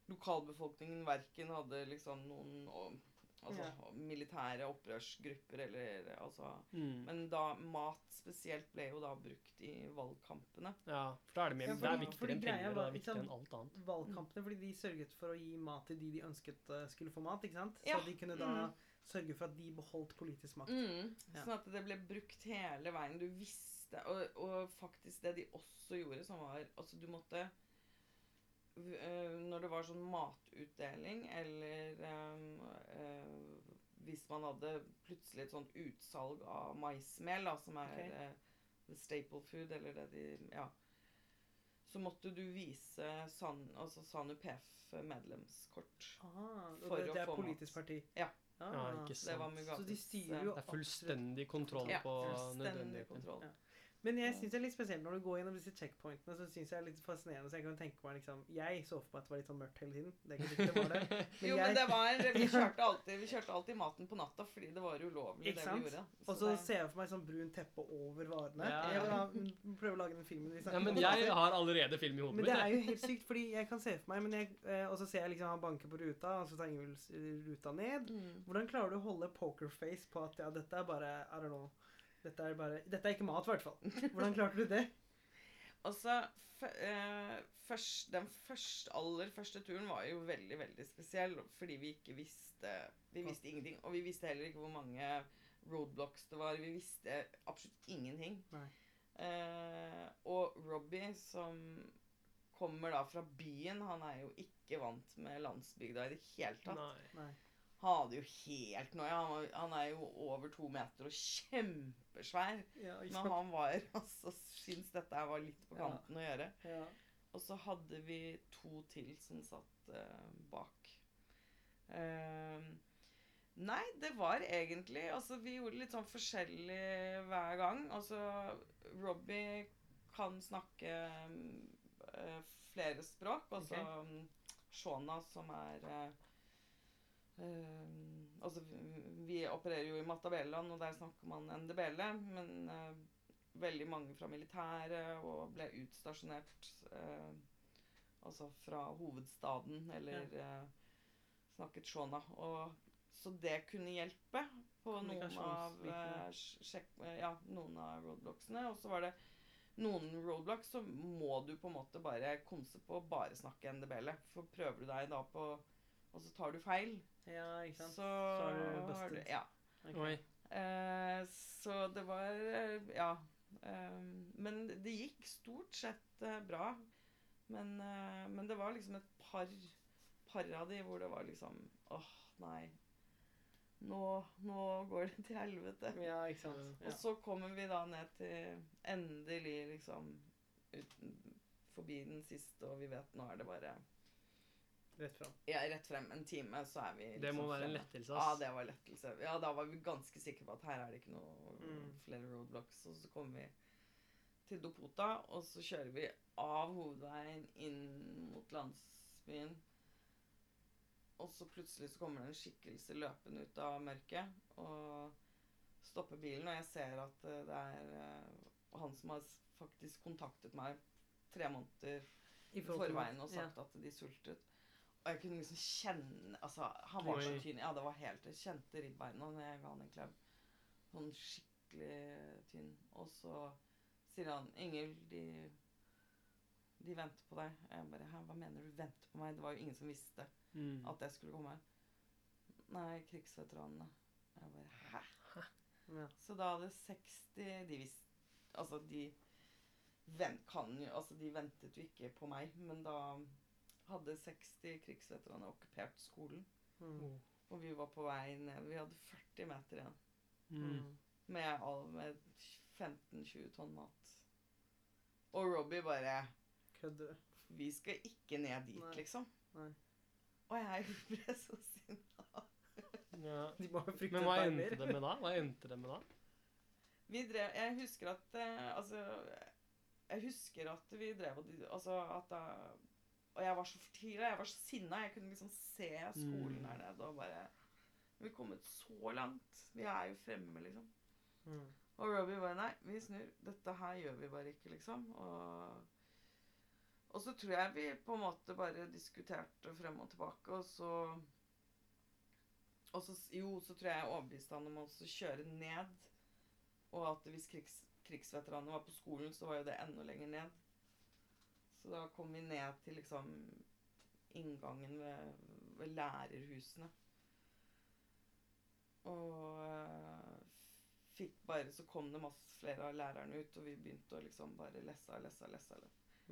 lokalbefolkningen verken hadde liksom noen altså, Ja. militære opprørsgrupper eller altså Mm. Men da mat spesielt ble jo da brukt i valgkampene. Ja, for da er det, mer, Ja, det er viktigere enn penger. og Det er viktigere enn alt annet. valgkampene fordi de sørget for å gi mat til de de ønsket eh, skulle få mat. ikke sant? Så Ja. de kunne da Mm. sørge for at de beholdt politisk makt. Mm. Ja. Sånn at det ble brukt hele veien. Du visste Og, og faktisk det de også gjorde, som var Altså, du måtte eh, Når det var sånn matutdeling, eller eh, eh, hvis man hadde plutselig et sånt utsalg av maismel, da, som er okay. eh, the staple food, eller det de Ja. Så måtte du vise San, altså SANUPF medlemskort. Ah, For det, å det er få mat. politisk parti? Ja. Ah, Ja, ikke det sant. Så de styrer jo Det er fullstendig kontroll ja, på nødvendigheten. kontroll. Ja. Men jeg syns det er litt spesielt når du går gjennom disse checkpointene. Så synes jeg er litt fascinerende, så jeg kan tenke meg liksom Jeg så for meg at det var litt sånn mørkt hele tiden. Det er ikke sikkert det var det. Men jo, jeg- men det var Vi kjørte alltid, vi kjørte alltid maten på natta fordi det var ulovlig, Ikke det sant? vi gjorde. Og så det- ser jeg for meg sånn brunt teppe over varene. Ja. Jeg vil prøve å lage den filmen vi Ja, men jeg har allerede film i hodet mitt. Men det er jo helt sykt, fordi jeg kan se for meg men jeg, eh, Og så ser jeg liksom han banker på ruta, og så tar Ingvild ruta ned. Mm. Hvordan klarer du å holde pokerface på at ja, dette er bare I don't know. Dette er, bare, dette er ikke mat, i hvert fall. Hvordan klarte du det? Altså f eh, først, Den første, aller første turen var jo veldig, veldig spesiell fordi vi ikke visste Vi visste ingenting. Og vi visste heller ikke hvor mange roadblocks det var. Vi visste absolutt ingenting. Eh, og Robbie, som kommer da fra byen, han er jo ikke vant med landsbygda i det hele tatt. Nei. Nei. Han hadde jo helt noia. Han, han er jo over to meter og kjempesvær. Ja, Men han var altså Syns dette var litt på Ja. kanten å gjøre. Ja. Og så hadde vi to til som satt uh, bak. Eh, nei, det var egentlig Altså, vi gjorde litt sånn forskjellig hver gang. Altså, Robbie kan snakke eh, flere språk. Altså okay. Shona, som er eh, eh, Altså, vi, opererer jo i Matabeleland, og der snakker man ndebele. Men uh, veldig mange fra militæret og ble utstasjonert uh, altså fra hovedstaden, eller eh, snakket shona. Og, så det kunne hjelpe på noen av, eh, eh, ja, noen av roadblocksene. Og så var det noen roadblocks så må du på en måte bare konse på bare snakke ndebele. For prøver du deg da på Og så tar du feil, ja, ikke sant? så, er du busted. du Ja. Okay. Eh, så det var uh, Ja. Uh, men det gikk stort sett bra. Men, men det var liksom et par, par av de hvor det var liksom Åh, nei. Nå, nå går det til helvete. Ja, ikke sant? Og så kommer vi da ned til endelig liksom uten, forbi den siste, og vi vet nå er det bare Rett frem. ja, rett frem en time, så er vi liksom Det må være en lettelse, ass. Ja, det var lettelse. Ja, da var vi ganske sikre på at her er det ikke noe Mm. flere roadblocks. Og så kommer vi til Dopota, og så kjører vi av hovedveien inn mot landsbyen. Og så plutselig så kommer det en skikkelse løpende ut av mørket og stopper bilen, og jeg ser at eh, det er eh, han som har faktisk kontaktet meg tre måneder I forveien og sagt at de sultet. Og jeg kunne liksom kjenne Altså, han var så tynn. Ja, det var helt Jeg kjente ribbeina når jeg ga han en klem. Sånn skikkelig tynn. Og så sier han 'Ingel, de de venter på deg.' Jeg bare 'Hæ, hva mener du venter på meg?' Det var jo ingen som visste Mm. at jeg skulle komme. Nei, krigsveteranene. Jeg bare 'Hæ?' Ja. Så da hadde 60 De visste Altså, de vent, kan jo Altså, de ventet jo ikke på meg, men da hadde 60 krigsveteraner okkupert skolen. Mm. Oh. Og vi var på vei ned. Vi hadde 40 meter igjen. Mm. Med, med 15-20 tonn mat. Og Robbie bare Kødder du? Vi skal ikke ned dit, Nei. liksom. Nei. Og jeg ble så sinna. Ja. De må jo frykte Men hva endte det med da? Hva endte det med da? Vi drev Jeg husker at eh, Altså Jeg husker at vi drev og Altså at da Og jeg var så fortvila. Jeg var så sinna. Jeg kunne liksom se skolen Mm. der nede og bare Vi er kommet så langt. Vi er jo fremme, liksom. Mm. Og Robbie bare Nei, vi snur. Dette her gjør vi bare ikke, liksom. Og, og så tror jeg vi på en måte bare diskuterte frem og tilbake, og så Og så Jo, så tror jeg jeg overbeviste han om å kjøre ned. Og at hvis krigs, krigsveteranene var på skolen, så var jo det enda lenger ned. Så da kom vi ned til liksom inngangen ved, ved lærerhusene. Og eh, fikk bare Så kom det masse flere av lærerne ut, og vi begynte å liksom bare lesse og lesse og lesse.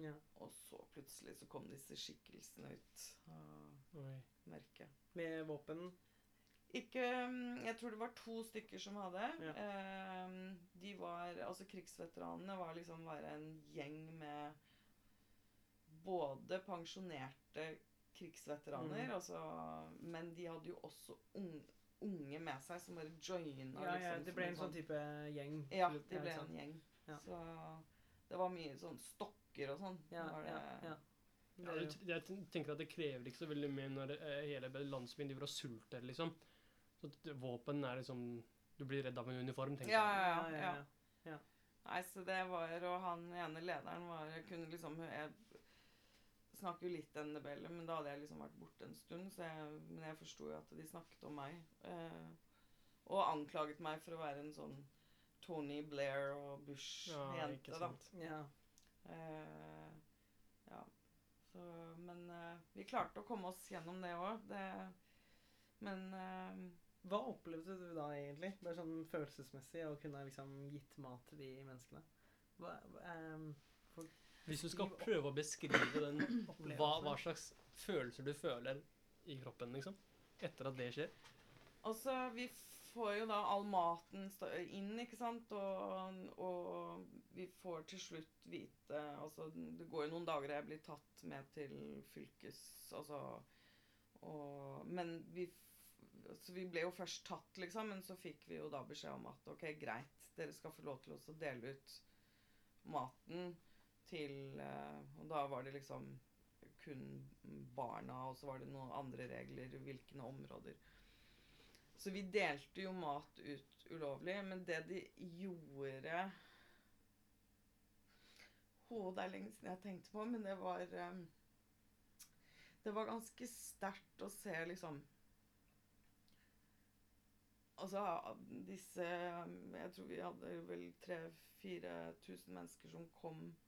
Ja. Og så plutselig så kom disse skikkelsene ut av ah, mørket. Med våpen. Ikke mm, Jeg tror det var to stykker som hadde. Ja. Eh, de var Altså, krigsveteranene var liksom bare en gjeng med både pensjonerte krigsveteraner, mm. altså Men de hadde jo også unge, unge med seg som bare joina. Ja, ja, liksom, det ble en en sånn type gjeng. Ja, det ble en gjeng. Ja. Så det var mye sånn stokker og sånn. Ja, var det, ja, ja. Ja, jeg tenker at det krever ikke så veldig mye når eh, hele landsbyen driver og sulter, liksom. Så våpen er liksom Du blir redd av en uniform, tenker Ja, jeg. ja, ja. ja. Nei, så det var Og han ene lederen var Jeg kunne liksom Jeg snakker jo litt NDBL, men da hadde jeg liksom vært borte en stund, så jeg, men jeg forsto jo at de snakket om meg. Eh, og anklaget meg for å være en sånn Tony Blair og Bush-jente, ikke da. Ja. Eh, ja. Så, men eh, vi klarte å komme oss gjennom det òg. Men eh, Hva opplevde du da egentlig? Bare sånn følelsesmessig å kunne liksom gitt mat til de menneskene? Hva, ehm, Hvis du skal prøve å beskrive den, hva, hva slags følelser du føler i kroppen, liksom, etter at det skjer? Altså, vi får jo da all maten inn, ikke sant? Og, og vi får til slutt vite Altså, det går jo noen dager jeg blir tatt med til fylkes... Altså og, Men vi Så vi ble jo først tatt, liksom, men så fikk vi jo da beskjed om at OK, greit, dere skal få lov til å dele ut maten til eh, Og da var det liksom kun barna, og så var det noen andre regler, hvilke områder. Så vi delte jo mat ut ulovlig, men det de gjorde Å, det er lenge siden jeg tenkte på, men det var eh, Det var ganske sterkt å se liksom Altså disse Jeg tror vi hadde vel 3000-4000 mennesker som kom Eh,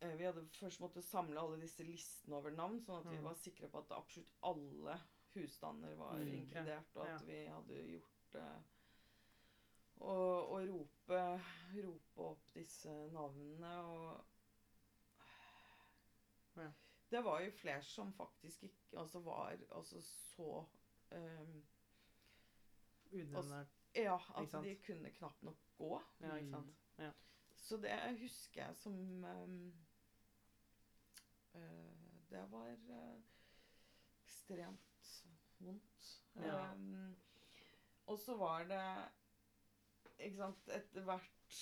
Vi hadde først måttet samle alle disse listene over navn, sånn at vi Mm. var sikre på at absolutt alle husstander var Mm. inkludert, og at Ja. vi hadde gjort det. Og, og rope, rope opp disse navnene og Ja. Det var jo flere som faktisk ikke altså var altså så um, Udemnært. Ja, sant? de kunne knapt nok gå. Ja, ikke sant. Så det husker jeg som eh, Det var eh, ekstremt vondt. Ja. Ehm, og så var det Ikke sant Etter hvert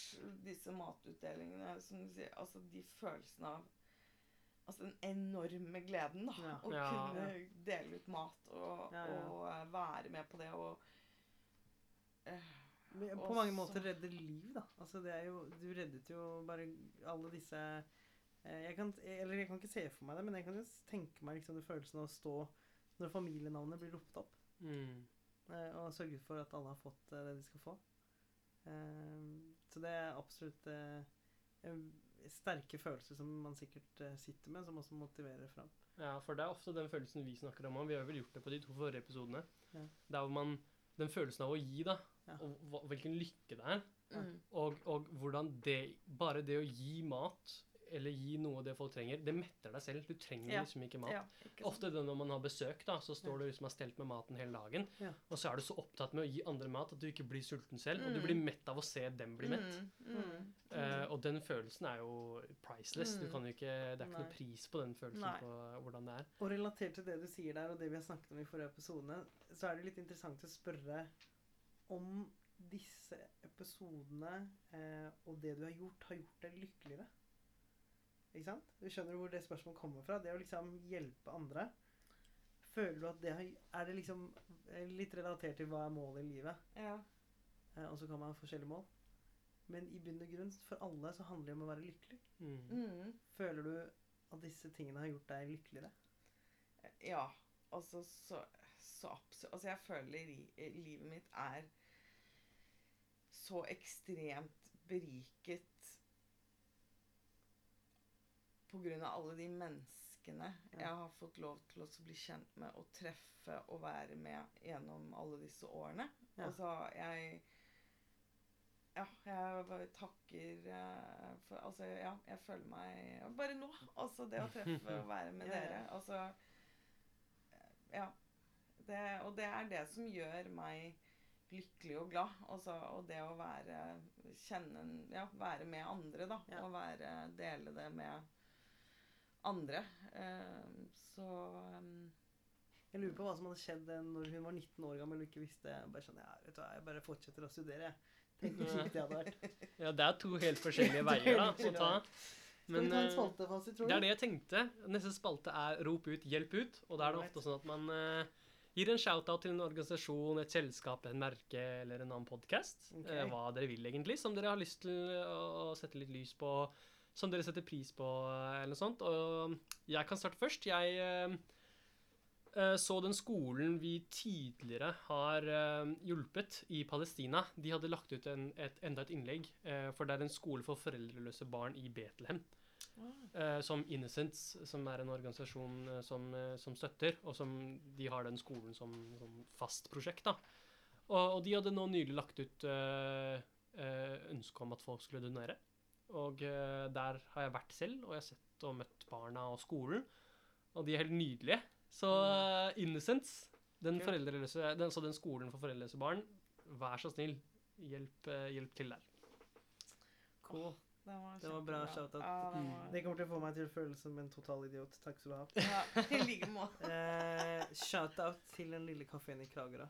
disse matutdelingene som du sier, Altså de følelsene av Altså den enorme gleden, da. Ja. Å Ja. kunne dele ut mat og, Ja, ja. og eh, være med på det og eh, På mange måter redde liv, da. Altså, det er jo Du reddet jo bare alle disse eh, jeg kan, Eller jeg kan ikke se for meg det, men jeg kan tenke meg liksom den følelsen av å stå når familienavnet blir ropt opp, Mm. eh, og sørge for at alle har fått eh, det de skal få. Eh, så det er absolutt eh, sterke følelser som man sikkert eh, sitter med, som også motiverer fram. Ja, for det er ofte den følelsen vi snakker om. og Vi har vel gjort det på de to forrige episodene. Ja. Der hvor man Den følelsen av å gi, da. Ja. Og hvilken lykke det er. Mm. Og, og hvordan det Bare det å gi mat, eller gi noe det folk trenger, det metter deg selv. Du trenger Ja. liksom ikke mat. Ja, ikke? Ofte det når man har besøk, da, så står Ja. du liksom og har stelt med maten hele dagen. Ja. Og så er du så opptatt med å gi andre mat at du ikke blir sulten selv. Og du Mm. blir mett av å se dem bli mett. Mm, mm, Eh, mm. og den følelsen er jo priceless. Du Mm. kan jo ikke, det er ikke Nei. noe pris på den følelsen Nei. på hvordan det er. Og relatert til det du sier der, og det vi har snakket om i forrige episode, så er det litt interessant å spørre om disse episodene eh, og det du har gjort, har gjort deg lykkeligere. Ikke sant? Du skjønner hvor det spørsmålet kommer fra? Det å liksom hjelpe andre. Føler du at det Er det liksom eh, litt relatert til hva er målet i livet? Ja. Eh, og så kan man ha forskjellige mål. Men i bunn og grunn, for alle, så handler det om å være lykkelig. Mm. Mm. Føler du at disse tingene har gjort deg lykkeligere? Ja, altså så, så absolutt Altså jeg føler li, livet mitt er så ekstremt beriket av alle de menneskene Ja. jeg har fått lov til å bli kjent med og treffe og være med gjennom alle disse årene. Ja. Altså, jeg Ja, jeg bare takker eh, for Altså, ja, jeg føler meg Bare nå. Altså, det å treffe og være med Ja, ja. dere. Altså Ja. Det, og det er det som gjør meg lykkelig og glad. Også, og det å være Kjenne Ja, være med andre, da. Ja. Og være Dele det med andre. Eh, så um, Jeg lurer på hva som hadde skjedd eh, når hun var 19 år gammel og ikke visste bare sånn, ja, vet du hva, Jeg bare fortsetter å studere. Tenk hvor kjipt det hadde vært. Ja, det er to helt forskjellige er veier da, å ta. Men ta eh, spalte, Fasi, det er det jeg tenkte. Neste spalte er Rop ut, hjelp ut. Og da er det ofte sånn at man eh, gir en shout-out til en organisasjon, et selskap, en merke eller en annen podkast. Okay. hva dere vil, egentlig. Som dere har lyst til å sette litt lys på. Som dere setter pris på, eh, eller noe sånt. Og jeg kan starte først. Jeg eh, Eh, Så den skolen vi tidligere har eh, hjulpet i Palestina, de hadde lagt ut en, et, enda et innlegg, eh, for det er en skole for foreldreløse barn i Betlehem. eh, som Innocence, som er en organisasjon eh, som, eh, som støtter, og som de har den skolen som, som fast prosjekt. da. Og, og de hadde nå nylig lagt ut eh, eh, ønske om at folk skulle donere. Og eh, der har jeg vært selv, og jeg har sett og møtt barna og skolen. Og de er helt nydelige. Så Innocence, Innocents, den, foreldreløse, den, så den skolen for foreldreløse barn, vær så snill, hjelp, eh, hjelp til der. Cool. Det var, Det var bra shoutout. Ja, det Mm. var, Det kommer til å få meg til å føle som en total idiot. Takk skal du ha. ja, I like måte. Eh, Shout-out til den lille kafeen i Kragerø.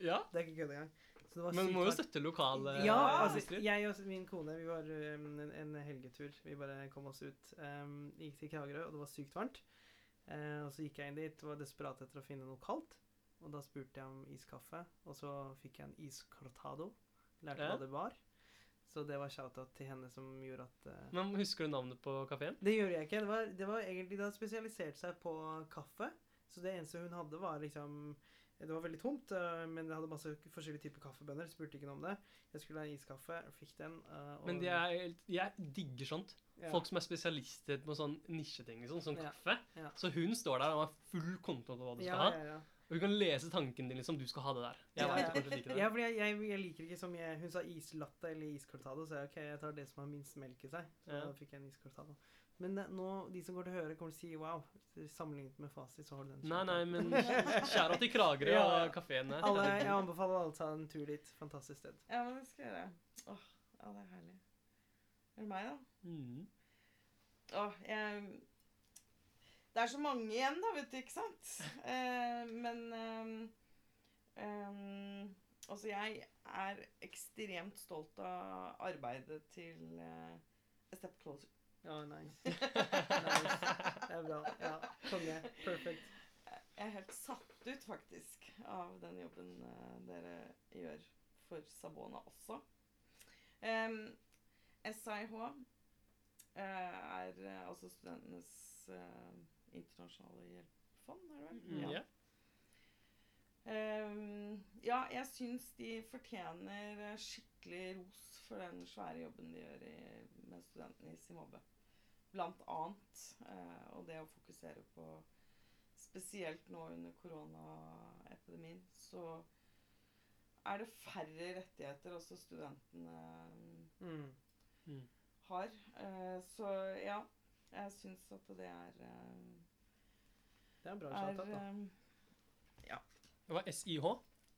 Ja, Det er ikke kødd engang. Men du må jo støtte lokale Ja, altså, jeg og min kone vi var um, en, en helgetur. Vi bare kom oss ut. Um, gikk til Kragerø, og det var sykt varmt. Uh, og så gikk jeg inn dit og var desperat etter å finne noe kaldt. Og da spurte jeg om iskaffe, og så fikk jeg en iscortado. Lærte Ja. hva det var. Så det var shout-out til henne som gjorde at uh, Men husker du navnet på kafeen? Det gjorde jeg ikke. Det var, det var egentlig Det hadde spesialisert seg på kaffe. Så det eneste hun hadde, var liksom Det var veldig tomt, øh, men det hadde masse forskjellige typer kaffebønner. Spurte ikke noe om det. Jeg skulle ha en iskaffe, fikk den. og, Men de er, jeg digger sånt. ja. Folk som er spesialister på sånn nisjeting, liksom, som Ja, kaffe. ja. Så hun står der og har full kontroll på hva du skal ha. Og hun kan lese tanken din, liksom. Du skal ha det der. Jeg Ja, vet ja. du kommer like det. Jeg, jeg, jeg liker ikke som mye, Hun sa islatte eller iscortado, så jeg ok, jeg tar det som har minst melk i seg. Så da fikk jeg en iscortado. Men det, nå, de som går til å høre, kommer til å si wow. Sammenlignet med Fasi, så har du den. Nei, nei, men skjæra til Kragerø Ja. og kafeen der. alle, Jeg anbefaler alle å ta en tur dit. Fantastisk sted. Ja, men det skal jeg gjøre. Åh, ja, det er herlig. Er det meg, da? Mm. Åh, jeg Det er så mange igjen, da, vet du, ikke sant? Eh, men ehm, ehm, Altså, jeg er ekstremt stolt av arbeidet til eh, A Step Closer. Ja, nice. nice. Det er bra. Ja, konge. Perfect. Jeg er helt satt ut, faktisk, av den jobben eh, dere gjør for Sabona også. Um, SIH uh, er uh, altså studentenes uh, internasjonale hjelpefond, er det vel? Mm, ja. Em, ja, jeg syns de fortjener eh, skikkelig ros for den svære jobben de gjør i, med studentene i Zimbabwe. Blant annet. Eh, og det å fokusere på Spesielt nå under koronaepidemien, så er det færre rettigheter også studentene Mm. har. Eh, så ja, jeg syns at det er eh, Det er en bra shout-out, da. eh, Det var SIH.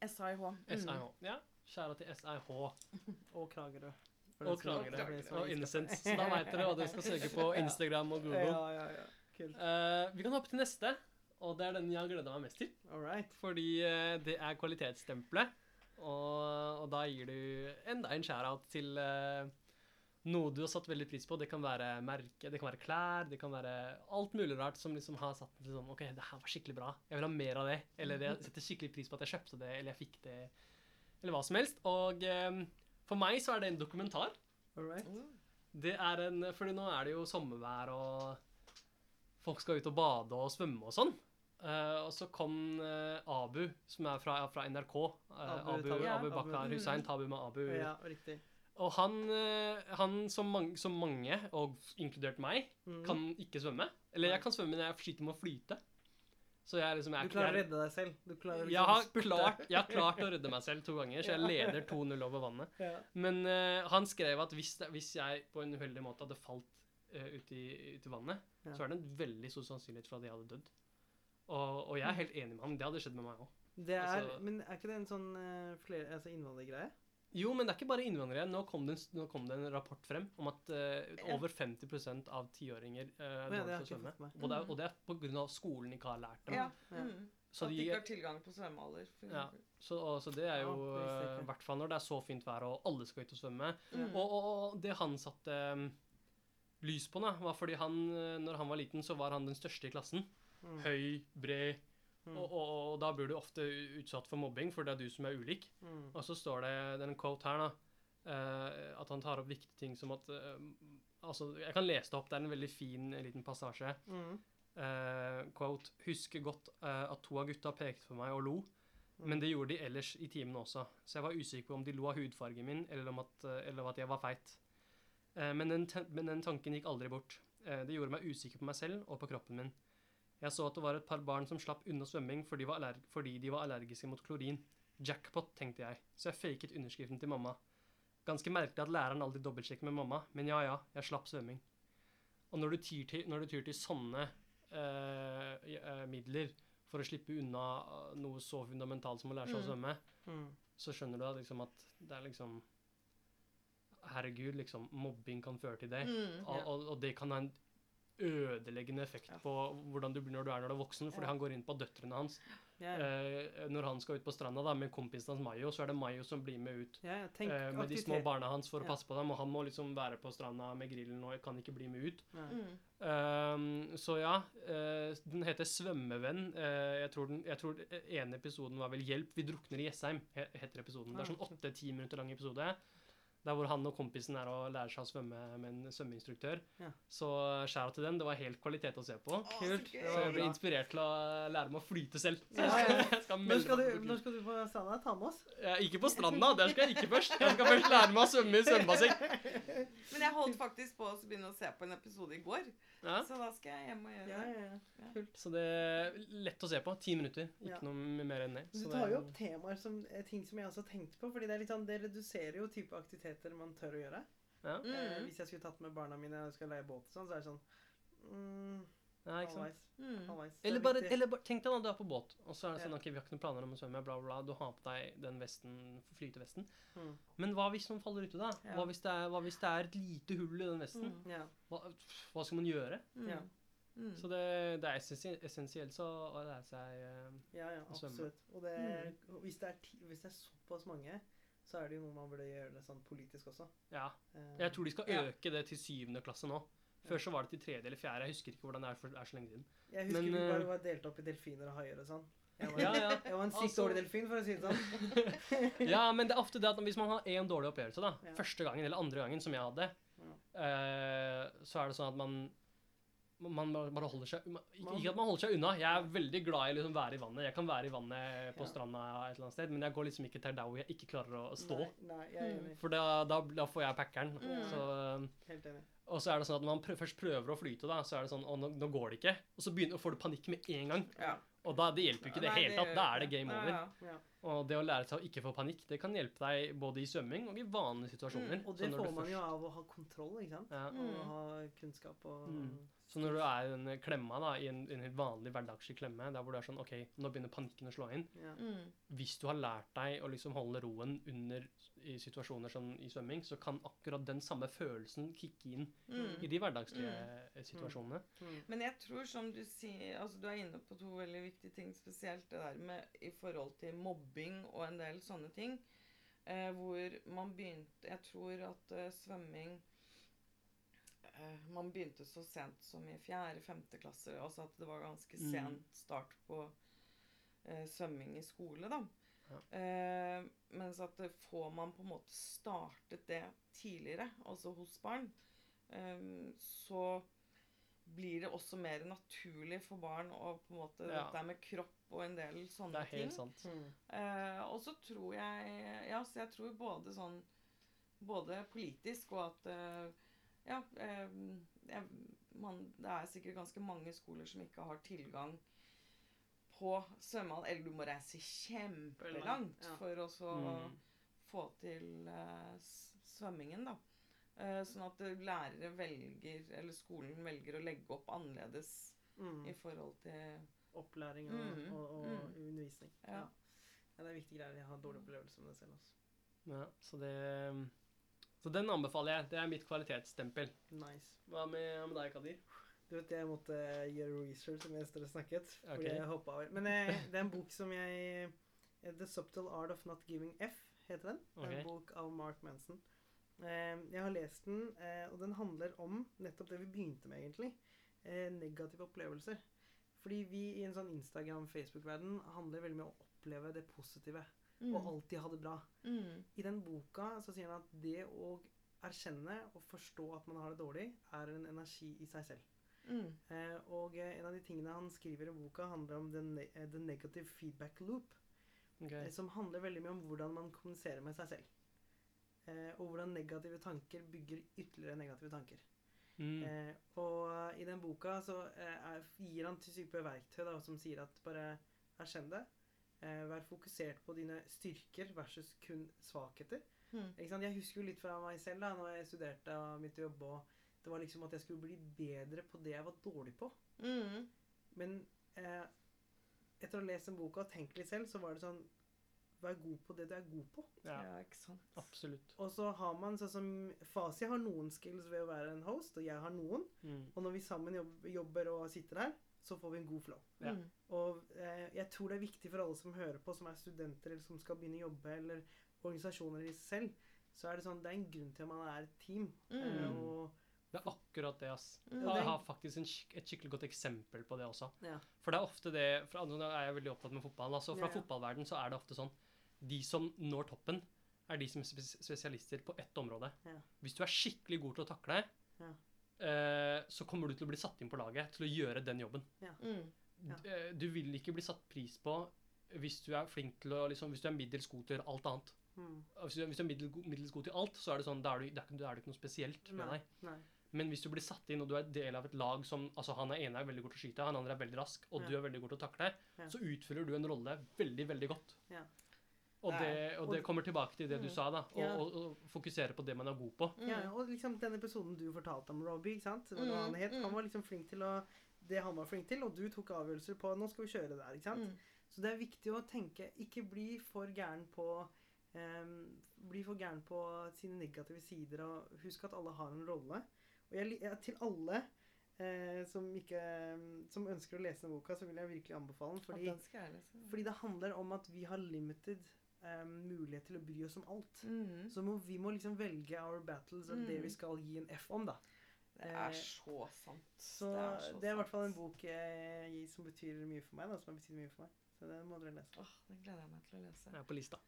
SIH. SIH. Ja, kjære til SIH Og Kragerø. Og som Og Innocent. Så da veit dere hva dere skal søke på Instagram og Google. Ja, ja, ja. Kult. Eh, vi kan hoppe til neste, og det er den jeg har gleda meg mest til. Alright. Fordi uh, det er kvalitetsstempelet. Og, og da gir du enda en share-out til uh, noe du har satt veldig pris på. Det kan være merke, det kan være klær, det kan være alt mulig rart som liksom har satt sånn OK, det her var skikkelig bra. Jeg vil ha mer av det. Eller jeg setter skikkelig pris på at jeg kjøpte det, eller jeg fikk det. Eller hva som helst. Og eh, for meg så er det en dokumentar. Alright. Det er en Fordi nå er det jo sommervær, og folk skal ut og bade og svømme og sånn. Uh, og så kom uh, Abu, som er fra, fra NRK. Uh, Abu Abu. Abu, Bakar Abu. Hussein, Tabu med Abu. Ja, riktig. Og han, han som, mange, som mange, og inkludert meg, Mm. kan ikke svømme. Eller Nei. jeg kan svømme, men jeg sliter med å flyte. Så jeg liksom jeg, Du klarer å redde deg selv. Du klarer jeg, har klart, jeg har klart å redde meg selv to ganger, så jeg leder 2-0 over vannet. Ja. Men uh, han skrev at hvis, det, hvis jeg på en uheldig måte hadde falt uh, ut, i, ut i vannet, Ja. så er det en veldig stor sannsynlighet for at jeg hadde dødd. Og, og jeg er helt enig med ham. Det hadde skjedd med meg òg. Altså- men er ikke det en sånn uh, flere, altså innvandrergreie? Jo, men det er ikke bare innvandrere. Nå kom det, en- nå kom det en rapport frem om at uh, over 50% av tiåringer uh, ja, det til å svømme. Og det, er, og det er på grunn av skolen ikke har lært dem. Ja. Ja. Mm. Så, at de ikke har tilgang på svømmehaller. Ja. så, og, så det er jo eh, i hvert fall når det er så fint vær og alle skal ut og svømme. Mm. Og, og, og det han satte um, lys på, da, var fordi han, når han var liten, så var han den største i klassen. Mm. Høy, bred, Mm. og, og, og da blir du ofte utsatt for mobbing, for det er du som er ulik. Mm. Og så står det er quote her, da, uh, at han tar opp viktige ting som at uh, Altså, jeg kan lese det opp, det er en veldig fin eh, liten passasje. Mm. Uh, quote, husker godt at to av gutta pekte på meg og lo, Mm. men det gjorde de ellers i timene også. Så jeg var usikker på om de lo av hudfargen min, eller om at, eller at jeg var feit. Men, den, men den tanken gikk aldri bort. Det gjorde meg usikker på meg selv og på kroppen min. Jeg så at det var et par barn som slapp unna svømming fordi, de var aller fordi de var allergiske mot klorin. Jackpot, tenkte jeg, så jeg faket underskriften til mamma. Ganske merkelig at læreren alltid dobbeltsjekker med mamma, men ja ja, jeg slapp svømming. Og når du tyr til, når du tyr til sånne eh, eh, midler for å slippe unna eh, noe så fundamentalt som å lære seg å Mm. svømme, Mm. så skjønner du at, liksom, at det er liksom Herregud, liksom, mobbing kan føre til det. Mm. Og, og, og det kan ha en ødeleggende effekt Ja. på hvordan du blir når du er når du er voksen. Fordi Ja. han går inn på døtrene hans. Ja. Eh, når han skal ut på stranda da, med kompisen hans Mayo, så er det Mayo som blir med ut ja, ja. Tenk eh, med de små barna hans for å passe på dem. Og han må liksom være på stranda med grillen og kan ikke bli med ut. Ja. Mm. Um, så ja, eh, den heter Svømmevenn. Eh, jeg, tror den, jeg tror ene episoden var vel 'Hjelp, vi drukner i Jessheim'. heter episoden. Det er sånn åtte-ti minutter lang episode. Der hvor han og kompisen er og lærer seg å svømme med en svømmeinstruktør. Ja. Så skjæra til den. Det var helt kvalitet å se på. Åh, Kult. så. Så jeg ble inspirert til å lære meg å flyte selv. Ja, ja. skal Når skal, du, når skal du på stranda? Ta med oss? Ja, Ikke på stranda, der skal jeg ikke først. Jeg skal først lære meg å svømme i svømmebasseng. Men jeg holdt faktisk på å begynne å se på en episode i går, Ja. så da skal jeg hjem og gjøre Ja, det. ja, ja. Kult. Så det er lett å se på. Ti minutter. Ikke Ja. noe mer enn det. Du tar jo opp temaer som eh, ting som jeg også har tenkt på. fordi Det er litt sånn, det reduserer jo type aktiviteter man tør å gjøre. Ja, Eh, Mm. hvis jeg skulle tatt med barna mine og skal leie båt, og sånn, så er det sånn mm, ja ikke sant? Mm. Er Eller bare, eller bare tenk deg da, du er på båt, og så er det sånn ok, vi har ikke noen planer om å svømme, bla, bla, bla. Du har på deg den vesten, flytevesten. Mm. Men hva hvis noen faller uti, da? Ja. Hva, hvis det er, hva hvis det er et lite hull i den vesten? Mm. Ja. Hva, hva skal man gjøre? Mm. Ja. Mm. Så det, det er essensi- essensielt så å lære seg uh, Ja, ja, Å svømme. absolutt. Og det, og hvis, det er ti, hvis det er såpass mange, så er det jo noe man burde gjøre det sånn politisk også. Ja. Eh, Jeg tror de skal øke det til syvende klasse nå. Før så var det til tredje eller fjerde. Jeg husker ikke hvordan det er, for er så lenge siden. jeg husker men, vi eh, bare var delt opp i delfiner og haier og sånn. Jeg var, Ja, ja. jeg var en sykt Altså- dårlig delfin, for å si det sånn. Ja, men det er ofte det at hvis man har én dårlig opplevelse, da, Ja. første gangen eller andre gangen, som jeg hadde, eh, så er det sånn at man man bare bare holder seg man, ikke, Man- ikke at man holder seg unna. Jeg er veldig glad i å liksom være i vannet. Jeg kan være i vannet på Ja. stranda et eller annet sted, men jeg går liksom ikke til der hvor jeg ikke klarer å stå. Nei, nei, jeg. For da, da, da får jeg packeren. Mm. Så, Helt enig. Og så er det sånn at når man prøver, først prøver å flyte, da, så er det sånn Å, nå, nå går det ikke. Og så begynner, får du panikk med en gang. Ja. Og da, det hjelper jo ikke i det hele tatt. Da er det game over. ja. Ja. Og det å lære seg å ikke få panikk, det kan hjelpe deg både i svømming og i vanlige situasjoner. Mm, Og det får man først- jo av å ha kontroll, ikke sant? Ja. Og Mm. ha kunnskap og Mm. Så når du er i den klemma, da, i en, en helt vanlig hverdagslig klemme, der hvor du er sånn OK, nå begynner panikken å slå inn. ja. Mm. Hvis du har lært deg å liksom holde roen under i situasjoner som i svømming, så kan akkurat den samme følelsen kicke inn i Mm. de hverdagslige mm. situasjonene. Mm. Men jeg tror, som du sier altså Du er inne på to veldig viktige ting, spesielt det der med i forhold til mobbing og en del sånne ting. Eh, hvor man begynte Jeg tror at eh, svømming Man begynte så sent som i fjerde-femte klasse. Altså at det var ganske Mm. sent start på eh, svømming i skole, da. Ja. Eh, mens at får man på en måte startet det tidligere, altså hos barn, eh, så blir det også mer naturlig for barn å på en måte Ja. Dette med kropp og en del sånne Det er helt ting. sant. Mm. Eh, og så tror jeg Ja, så jeg tror både sånn Både politisk og at eh, Ja, eh, jeg, man, det er sikkert ganske mange skoler som ikke har tilgang på svømmehall. Eller du må reise kjempelangt Ja. for å så Mm. få til eh, svømmingen, da. Eh, sånn at lærere velger, eller skolen velger å legge opp annerledes Mm. i forhold til Opplæring og, Mm. og, og Mm. undervisning. Ja. Ja. ja, det er viktige greier. Jeg har dårlig opplevelse med det selv. Også. Ja, så det Så den anbefaler jeg. Det er mitt kvalitetsstempel. Nice. Hva med, hva med deg, Kadir? Du vet, jeg måtte gjøre research mens dere snakket. Fordi jeg hoppet over. Men eh, det er en bok som jeg eh, The Subtle Art of Not Giving F heter den. Det er. En bok av Mark Manson. Eh, jeg har lest den, eh, og den handler om nettopp det vi begynte med, egentlig. Eh, negative opplevelser. Fordi vi i en sånn Instagram-Facebook-verden handler veldig mye om å oppleve det positive. Mm. Og alltid ha det bra. Mm. I den boka så sier han at det å erkjenne og forstå at man har det dårlig, er en energi i seg selv. Mm. Eh, og en av de tingene han skriver i boka, handler om the, ne eh, the negative feedback loop. Okay. eh, Som handler veldig mye om hvordan man kommuniserer med seg selv. Eh, og hvordan negative tanker bygger ytterligere negative tanker. Mm. Eh, og eh, i den boka så eh, gir han til type verktøy da, som sier at bare erkjenn det. Eh, vær fokusert på dine styrker versus kun svakheter. Mm. Ikke sant? Jeg husker jo litt fra meg selv da når jeg studerte og begynte å jobbe. Det var liksom at jeg skulle bli bedre på det jeg var dårlig på. Mm. Men eh, etter å ha lest den boka og tenkt litt selv, så var det sånn Vær god på det du er god på. Ja, Ja, ikke sant. absolutt. Og så har man sånn som Fasi har noen skills ved å være en host, og jeg har noen. Mm. Og når vi sammen jobb, jobber og sitter her, så får vi en god flow. Ja. Mm. Og eh, jeg tror det er viktig for alle som hører på, som er studenter eller som skal begynne å jobbe, eller organisasjoner i seg selv, så er det sånn Det er en grunn til at man er et team. Eh, Mm. og Det er akkurat det, ass. Mm. Jeg har faktisk en, skik- et skikkelig godt eksempel på det også. Ja. For det er ofte det for Nå er jeg veldig opptatt med fotball, Altså Fra Ja, ja. fotballverden så er det ofte sånn De som når toppen, er de som er spesialister på ett område. Ja. Hvis du er skikkelig god til å takle, Ja. Så kommer du til å bli satt inn på laget til å gjøre den jobben. Mm. Ja. Eh, Du vil ikke bli satt pris på hvis du er flink til å liksom, Hvis du er middels god til alt annet. mm, Hvis du, er- hvis du er middels god til alt, så er det sånn Da er, du, da er det ikke noe spesielt med Nei. deg. nei. Men hvis du blir satt inn, og du er del av et lag som Altså, han er ene er veldig god til å skyte, han andre er veldig rask, og Ja. du er veldig god til å takle, Ja. så utfører du en rolle veldig, veldig godt. Og, det, og det kommer tilbake til det du Mm. sa, da. Å Ja. fokusere på det man er god på. Mm. Ja, og liksom den episoden du fortalte om Robbie, ikke sant? Mm, han het, mm. han var liksom flink til å Det han var flink til, og du tok avgjørelser på Nå skal vi kjøre der, ikke sant? Mm. Så det er viktig å tenke Ikke bli for gæren på um, Bli for gæren på sine negative sider, og husk at alle har en rolle. Og jeg, jeg, til alle eh, som ikke Som ønsker å lese den boka, så vil jeg virkelig anbefale den. Fordi, fordi det handler om at vi har limited ehm, mulighet til å bry oss om alt. Mm. Så må, vi må liksom velge our battles og det Mm. vi skal gi en F om, da. Det er Eh, så sant. Så det er, i hvert fall en bok eh, som betyr mye for meg, da, som har betydd mye for meg. Så det må dere lese. Åh, den gleder jeg meg til å lese. Det er på lista.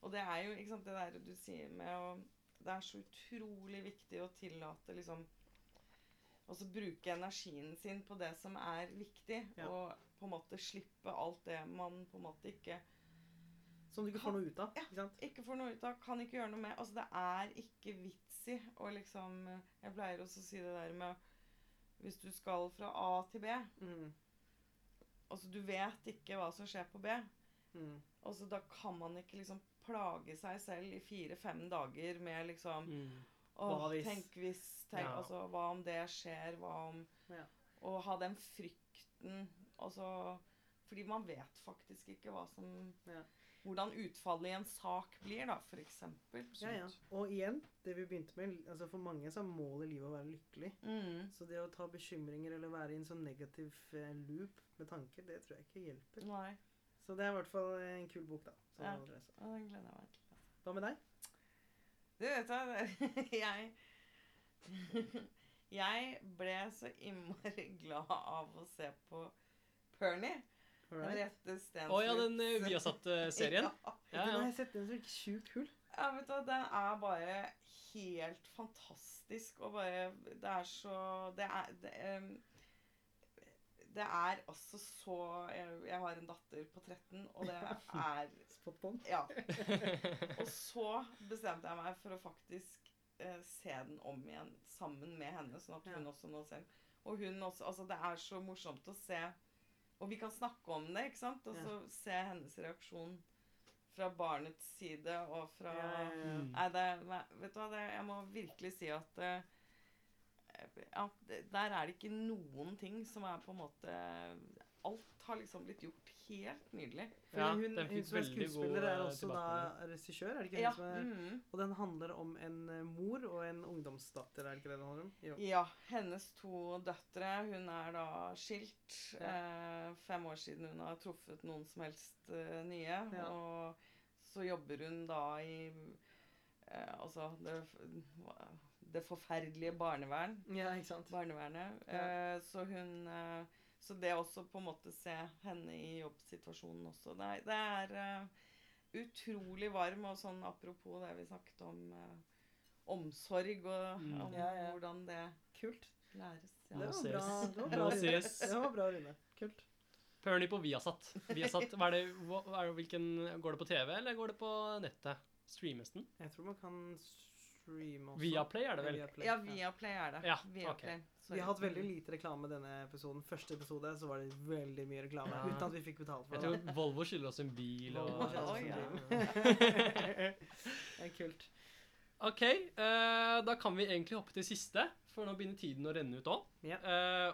Og det er jo ikke sant, det der du sier med å Det er så utrolig viktig å tillate liksom Altså bruke energien sin på det som er viktig, Ja. og på en måte slippe alt det man på en måte ikke Som du ikke får noe ut av. Ikke sant? ikke får noe ut av, kan ikke gjøre noe med. Altså, det er ikke vits i å liksom Jeg pleier også å si det der med Hvis du skal fra A til B Mm. Altså, du vet ikke hva som skjer på B. Mm. Altså, da kan man ikke liksom plage seg selv i fire-fem dager med liksom Mm. Åh, hvis? tenk hvis tenk, Ja. altså, Hva om det skjer? Hva om Ja. Å ha den frykten Altså Fordi man vet faktisk ikke hva som Ja. Hvordan utfallet i en sak blir, da, eksempel. Ja, ja. Og igjen, det vi begynte med, altså for mange så er målet i livet å være lykkelig. Mm. Så det å ta bekymringer eller være i en sånn negativ eh, loop med tanker, det tror jeg ikke hjelper. Nei. Så det er i hvert fall en kul bok, da. Ja, den gleder jeg meg til. altså. Hva med deg? Du vet da, jeg Jeg ble så innmari glad av å se på Pernie. Henriette Stensrup. Å ja, den uh, Viasat-serien. Ja. Ja, Den har jeg sett, den er så sjukt kul. ja, vet du hva, den er bare helt fantastisk, og bare Det er så Det er det, um, det er altså så jeg, jeg har en datter på 13, og det er Spot on. Ja. Og så bestemte jeg meg for å faktisk eh, se den om igjen sammen med henne, sånn at hun Ja. også nå ser. Og hun også Altså, det er så morsomt å se Og vi kan snakke om det, ikke sant? Og så se hennes reaksjon fra barnets side og fra Ja, ja, ja. Mm. Nei, det Vet du hva, det, jeg må virkelig si at eh, ja, det, der er det ikke noen ting som er på en måte Alt har liksom blitt gjort helt nydelig. For Ja, hun, den hun fikk som er veldig skuespiller, er eh, også da regissør, er det ikke Ja. hun som er Mm. Og den handler om en eh, mor og en ungdomsdatter, er det ikke det den handler om? Jo. Ja, hennes to døtre. Hun er da skilt. Eh, fem år siden hun har truffet noen som helst eh, nye. Ja. Og så jobber hun da i eh, Altså det, det forferdelige barnevern. Ja, ikke sant? Barnevernet. Ja. Eh, så hun eh, Så det også på en måte se henne i jobbsituasjonen også. Det er, det er uh, utrolig varm, og sånn apropos det vi snakket om uh, omsorg og Mm. om Ja, ja. hvordan det Kult. læres. Ja. Det var bra. Det var bra, Rune. Det var bra, Rune. Kult. Pernie på Viasat. Viasat, hva er det, hva er det, hvilken, Går det på TV, eller går det på nettet? Streames den? Jeg tror man kan streame også. Viaplay er det vel? Viaplay, Ja, Viaplay er det. Ja, Viaplay. Vi har hatt veldig lite reklame denne episoden. Første episode så var det veldig mye reklame. Ja. Uten at vi fikk betalt for Jeg det. tror Volvo skylder oss en bil og Volvo ja. Det er kult. OK, uh, da kan vi egentlig hoppe til siste, for nå begynner tiden å renne ut òg. Ja.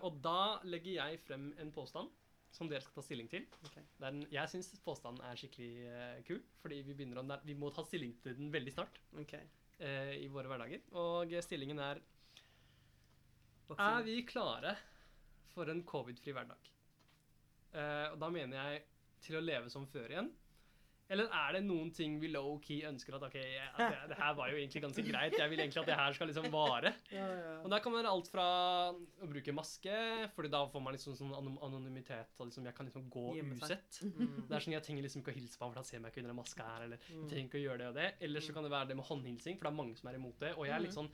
og da legger jeg frem en påstand som dere skal ta stilling til. Okay. Det er jeg syns påstanden er skikkelig uh, kul, fordi vi, å, vi må ta stilling til den veldig snart Ok. Eh, i våre hverdager. Og stillingen er Er vi klare for en covid-fri hverdag? Eh, og da mener jeg til å leve som før igjen. Eller er det noen ting vi low-key ønsker at ok, at det, det her var jo egentlig ganske greit, jeg vil egentlig at det her skal liksom vare. Ja, ja, Og der kan være alt fra å bruke maske, fordi da får man liksom sånn anon- anonymitet, og liksom jeg kan liksom gå usett. Mm. Det er sånn jeg trenger liksom ikke å hilse på ham, for da ser meg ikke under en maske her, eller jeg Mm. trenger ikke å gjøre det og det. Eller så kan det være det med håndhilsing, for det er mange som er imot det. Og jeg er litt Mm. sånn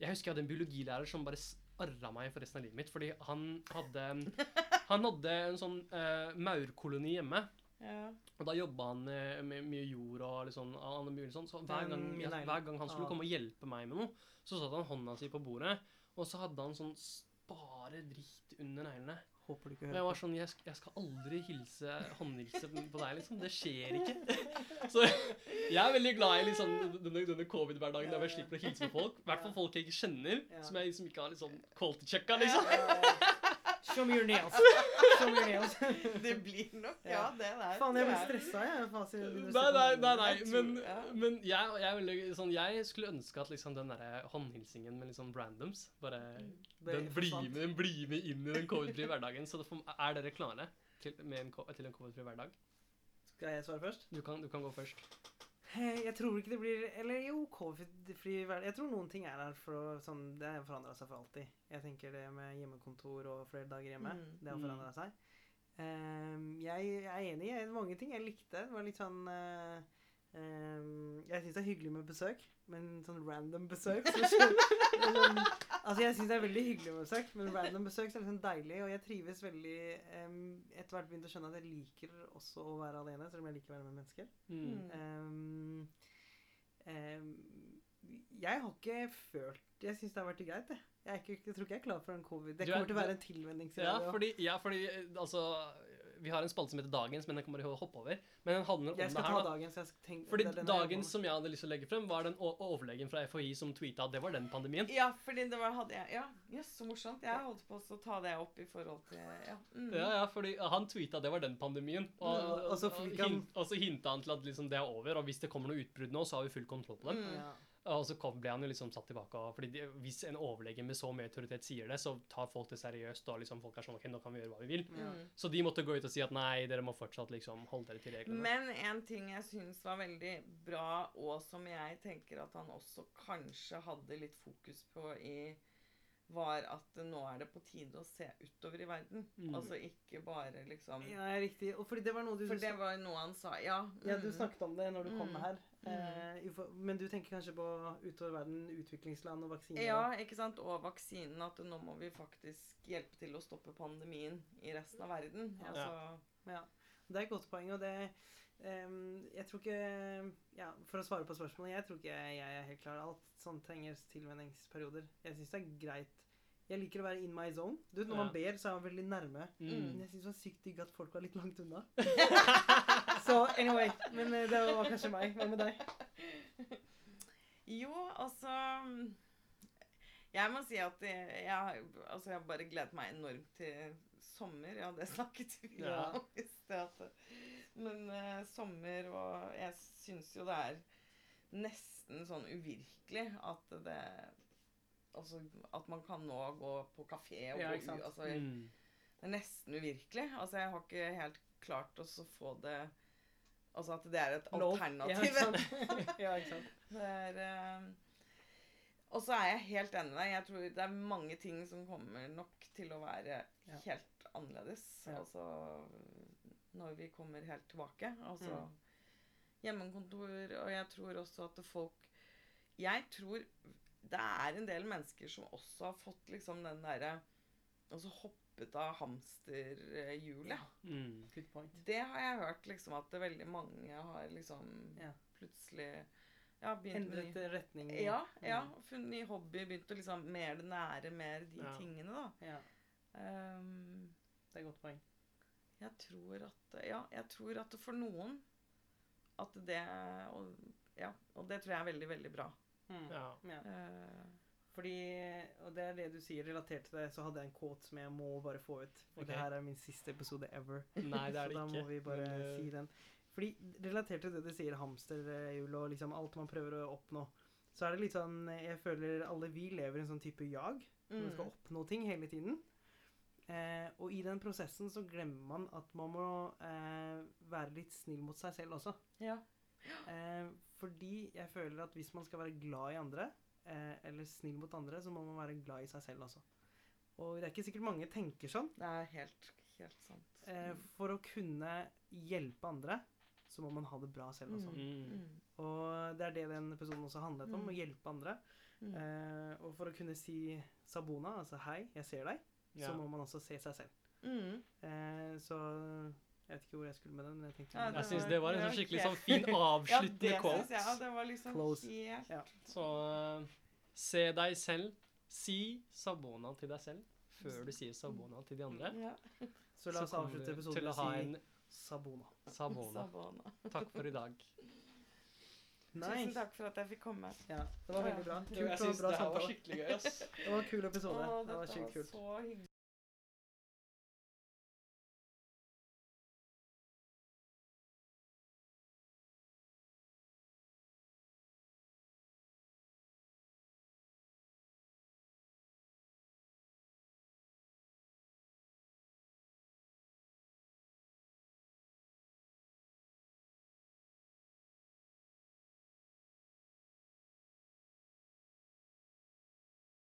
Jeg husker jeg hadde en biologilærer som bare arra meg for resten av livet mitt, fordi han hadde Han hadde en sånn uh, maurkoloni hjemme. Ja. Og da jobba han med, med mye jord og litt sånn, han sånn. Så hver gang, ja, hver gang han skulle komme og hjelpe meg med noe, så satte han hånda si på bordet, og så hadde han sånn spare dritt under neglene. Håper du ikke Og jeg var sånn jeg, jeg skal aldri hilse håndhilse på deg, liksom. Det skjer ikke. Så jeg er veldig glad i liksom, denne, denne covid-hverdagen der jeg slipper å hilse på folk. I hvert fall folk jeg ikke kjenner, som jeg liksom ikke har liksom quality-checka, liksom. Me your nails. Show me your nails. Det blir nok, ja, Ja. det der. Faen, jeg ble tror stressa, jeg. Nei, nei, nei, nei. Men, men jeg, jeg, veldig, sånn, jeg skulle ønske at liksom den der håndhilsingen med liksom randoms bare den, blir med, den blir med inn i den covid-frie hverdagen. Så er dere klare til, med en, til en covid-fri hverdag? Skal jeg svare først? Du kan, du kan gå først. Jeg tror ikke det blir Eller jo, covid-fri hverdag. Jeg tror noen ting er her for å sånn Det har forandra seg for alltid. Jeg tenker det med hjemmekontor og flere dager hjemme. Mm. Det har Mm. forandra seg. Um, jeg, jeg er enig i mange ting jeg likte. Det var litt sånn eh, ehm, Jeg syns det er hyggelig med besøk, men sånn random besøk så sånn, Altså, jeg syns det er veldig hyggelig med besøk, men random besøk så er det liksom deilig, og jeg trives veldig um, Etter hvert begynt å skjønne at jeg liker også å være alene, selv om jeg liker å være med mennesker. Mm. Um, jeg har ikke følt Jeg syns det har vært greit, jeg. Jeg, ikke, jeg tror ikke jeg er klar for en covid. Det kommer er- til å være en tilvenningsgreie. Ja, fordi, ja, fordi eh, altså Vi har en spalte som heter Dagens, men den kan bare hoppe over. Men den handler om jeg det skal her, ta da. dagens. jeg skal tenke Fordi det jeg dagens som jeg hadde lyst til å legge frem, var den overlegen fra FHI som tweeta at det var den pandemien. Ja, fordi det var, hadde jeg Ja, yes, så morsomt. Jeg holdt på å ta det opp i forhold til Ja. Mm. Ja, ja, fordi han tweeta at det var den pandemien. Og, Ja, og så han- hint, og så hinta han til at liksom det er over, og hvis det kommer noe utbrudd nå, så har vi full kontroll på det. Mm. Ja. Og så kom, ble han jo liksom satt tilbake. Fordi de, hvis en overlege med så mye autoritet sier det, så tar folk det seriøst, og liksom folk er sånn OK, nå kan vi gjøre hva vi vil. Mm. Så de måtte gå ut og si at nei, dere må fortsatt liksom holde dere til reglene. Men en ting jeg syns var veldig bra, og som jeg tenker at han også kanskje hadde litt fokus på i var at nå er det på tide å se utover i verden. Mm. Altså ikke bare liksom ja, riktig. Og fordi det var noe du For det var noe han sa. Ja. Ja, du mm. snakket om det når du kom Mm. her. Mm. Eh, men du tenker kanskje på utover verden, utviklingsland og vaksiner? Ja, ikke sant? Og vaksinen. At nå må vi faktisk hjelpe til å stoppe pandemien i resten av verden. Ja. Altså, Ja, det er et godt poeng, og det um, Jeg tror ikke Ja, for å svare på spørsmålet, jeg tror ikke jeg, er helt klar. Alt sånt trenger tilvenningsperioder. Jeg syns det er greit. Jeg liker å være in my zone. Du vet, Når Ja. man ber, så er man veldig nærme. Mm. Men jeg syns det var sykt digg at folk var litt langt unna. så anyway. Men eh, det var kanskje meg. Hva med deg? Jo, altså Jeg må si at jeg, jeg, altså jeg bare gledet meg enormt til sommer. Ja, det snakket vi Ja. om i sted. Men uh, sommer og Jeg syns jo det er nesten sånn uvirkelig at det Altså at man kan nå gå på kafé og Ja, gå ut altså, Mm. Det er nesten uvirkelig. Altså, jeg har ikke helt klart å få det Altså at det er et alternativ. Ja, ikke sant? ja, ikke sant. Det er eh, Og så er jeg helt enig med deg. Jeg tror det er mange ting som kommer nok til å være Ja. helt annerledes. Ja. Altså når vi kommer helt tilbake. Altså Mm. hjemmekontor, og jeg tror også at folk Jeg tror det er en del mennesker som også har fått liksom den derre og så hoppet av hamsterhjulet. Mm. Good point. Det har jeg hørt liksom at veldig mange har liksom Ja. plutselig ja, Endret ny, retning. ja, ja, Mm. funnet ny hobby, begynt å liksom mer det nære, mer de Ja. tingene, da. Ja, Um, det er et godt poeng. jeg tror at Ja, jeg tror at for noen at det og, Ja, og det tror jeg er veldig, veldig bra. Mm. Ja. Ja. Fordi, og det er det du sier, relatert til det, så hadde jeg en quote som jeg må bare få ut. For okay. det her er min siste episode ever. Nei, det er så det da må vi bare men, eh, si den. Fordi relatert til det du sier, hamsterhjul og liksom alt man prøver å oppnå, så er det litt sånn Jeg føler alle vi lever i en sånn type jag. Mm. man skal mm, oppnå ting hele tiden. Eh, og i den prosessen så glemmer man at man må eh, være litt snill mot seg selv også. ja. Eh, fordi jeg føler at hvis man skal være glad i andre, eh, eller snill mot andre, så må man være glad i seg selv også. Og det er ikke sikkert mange tenker sånn. Det er helt, helt sant. Eh, for å kunne hjelpe andre, så må man ha det bra selv også. Mm. Mm, Og det er det den episoden også handlet om, Mm. å hjelpe andre. mm. Eh, og for å kunne si Sabona, altså hei, jeg ser deg, Ja. så må man også se seg selv. Mm. Eh, så jeg vet ikke hvor jeg skulle med den, men jeg tenkte Ja, Jeg det syns var- det var en det sånn var skikkelig sånn fin Ja, avsluttende det quote. jeg. Ja, det var liksom Close. helt Ja. Så eh, se deg selv. Si Sabona til deg selv før du sier Sabona til de andre. Ja. Så la oss kommer avslutte du episoden til å med å ha si en Sabona. Sabona. Sabona. Takk for i dag. Tusen takk for at jeg fikk komme. Ja, det var veldig bra. Kult jeg og syns bra det her var samtale. skikkelig gøy, ass. Det var en kul episode. Å, Det var dette sjukt kult. så hyggelig.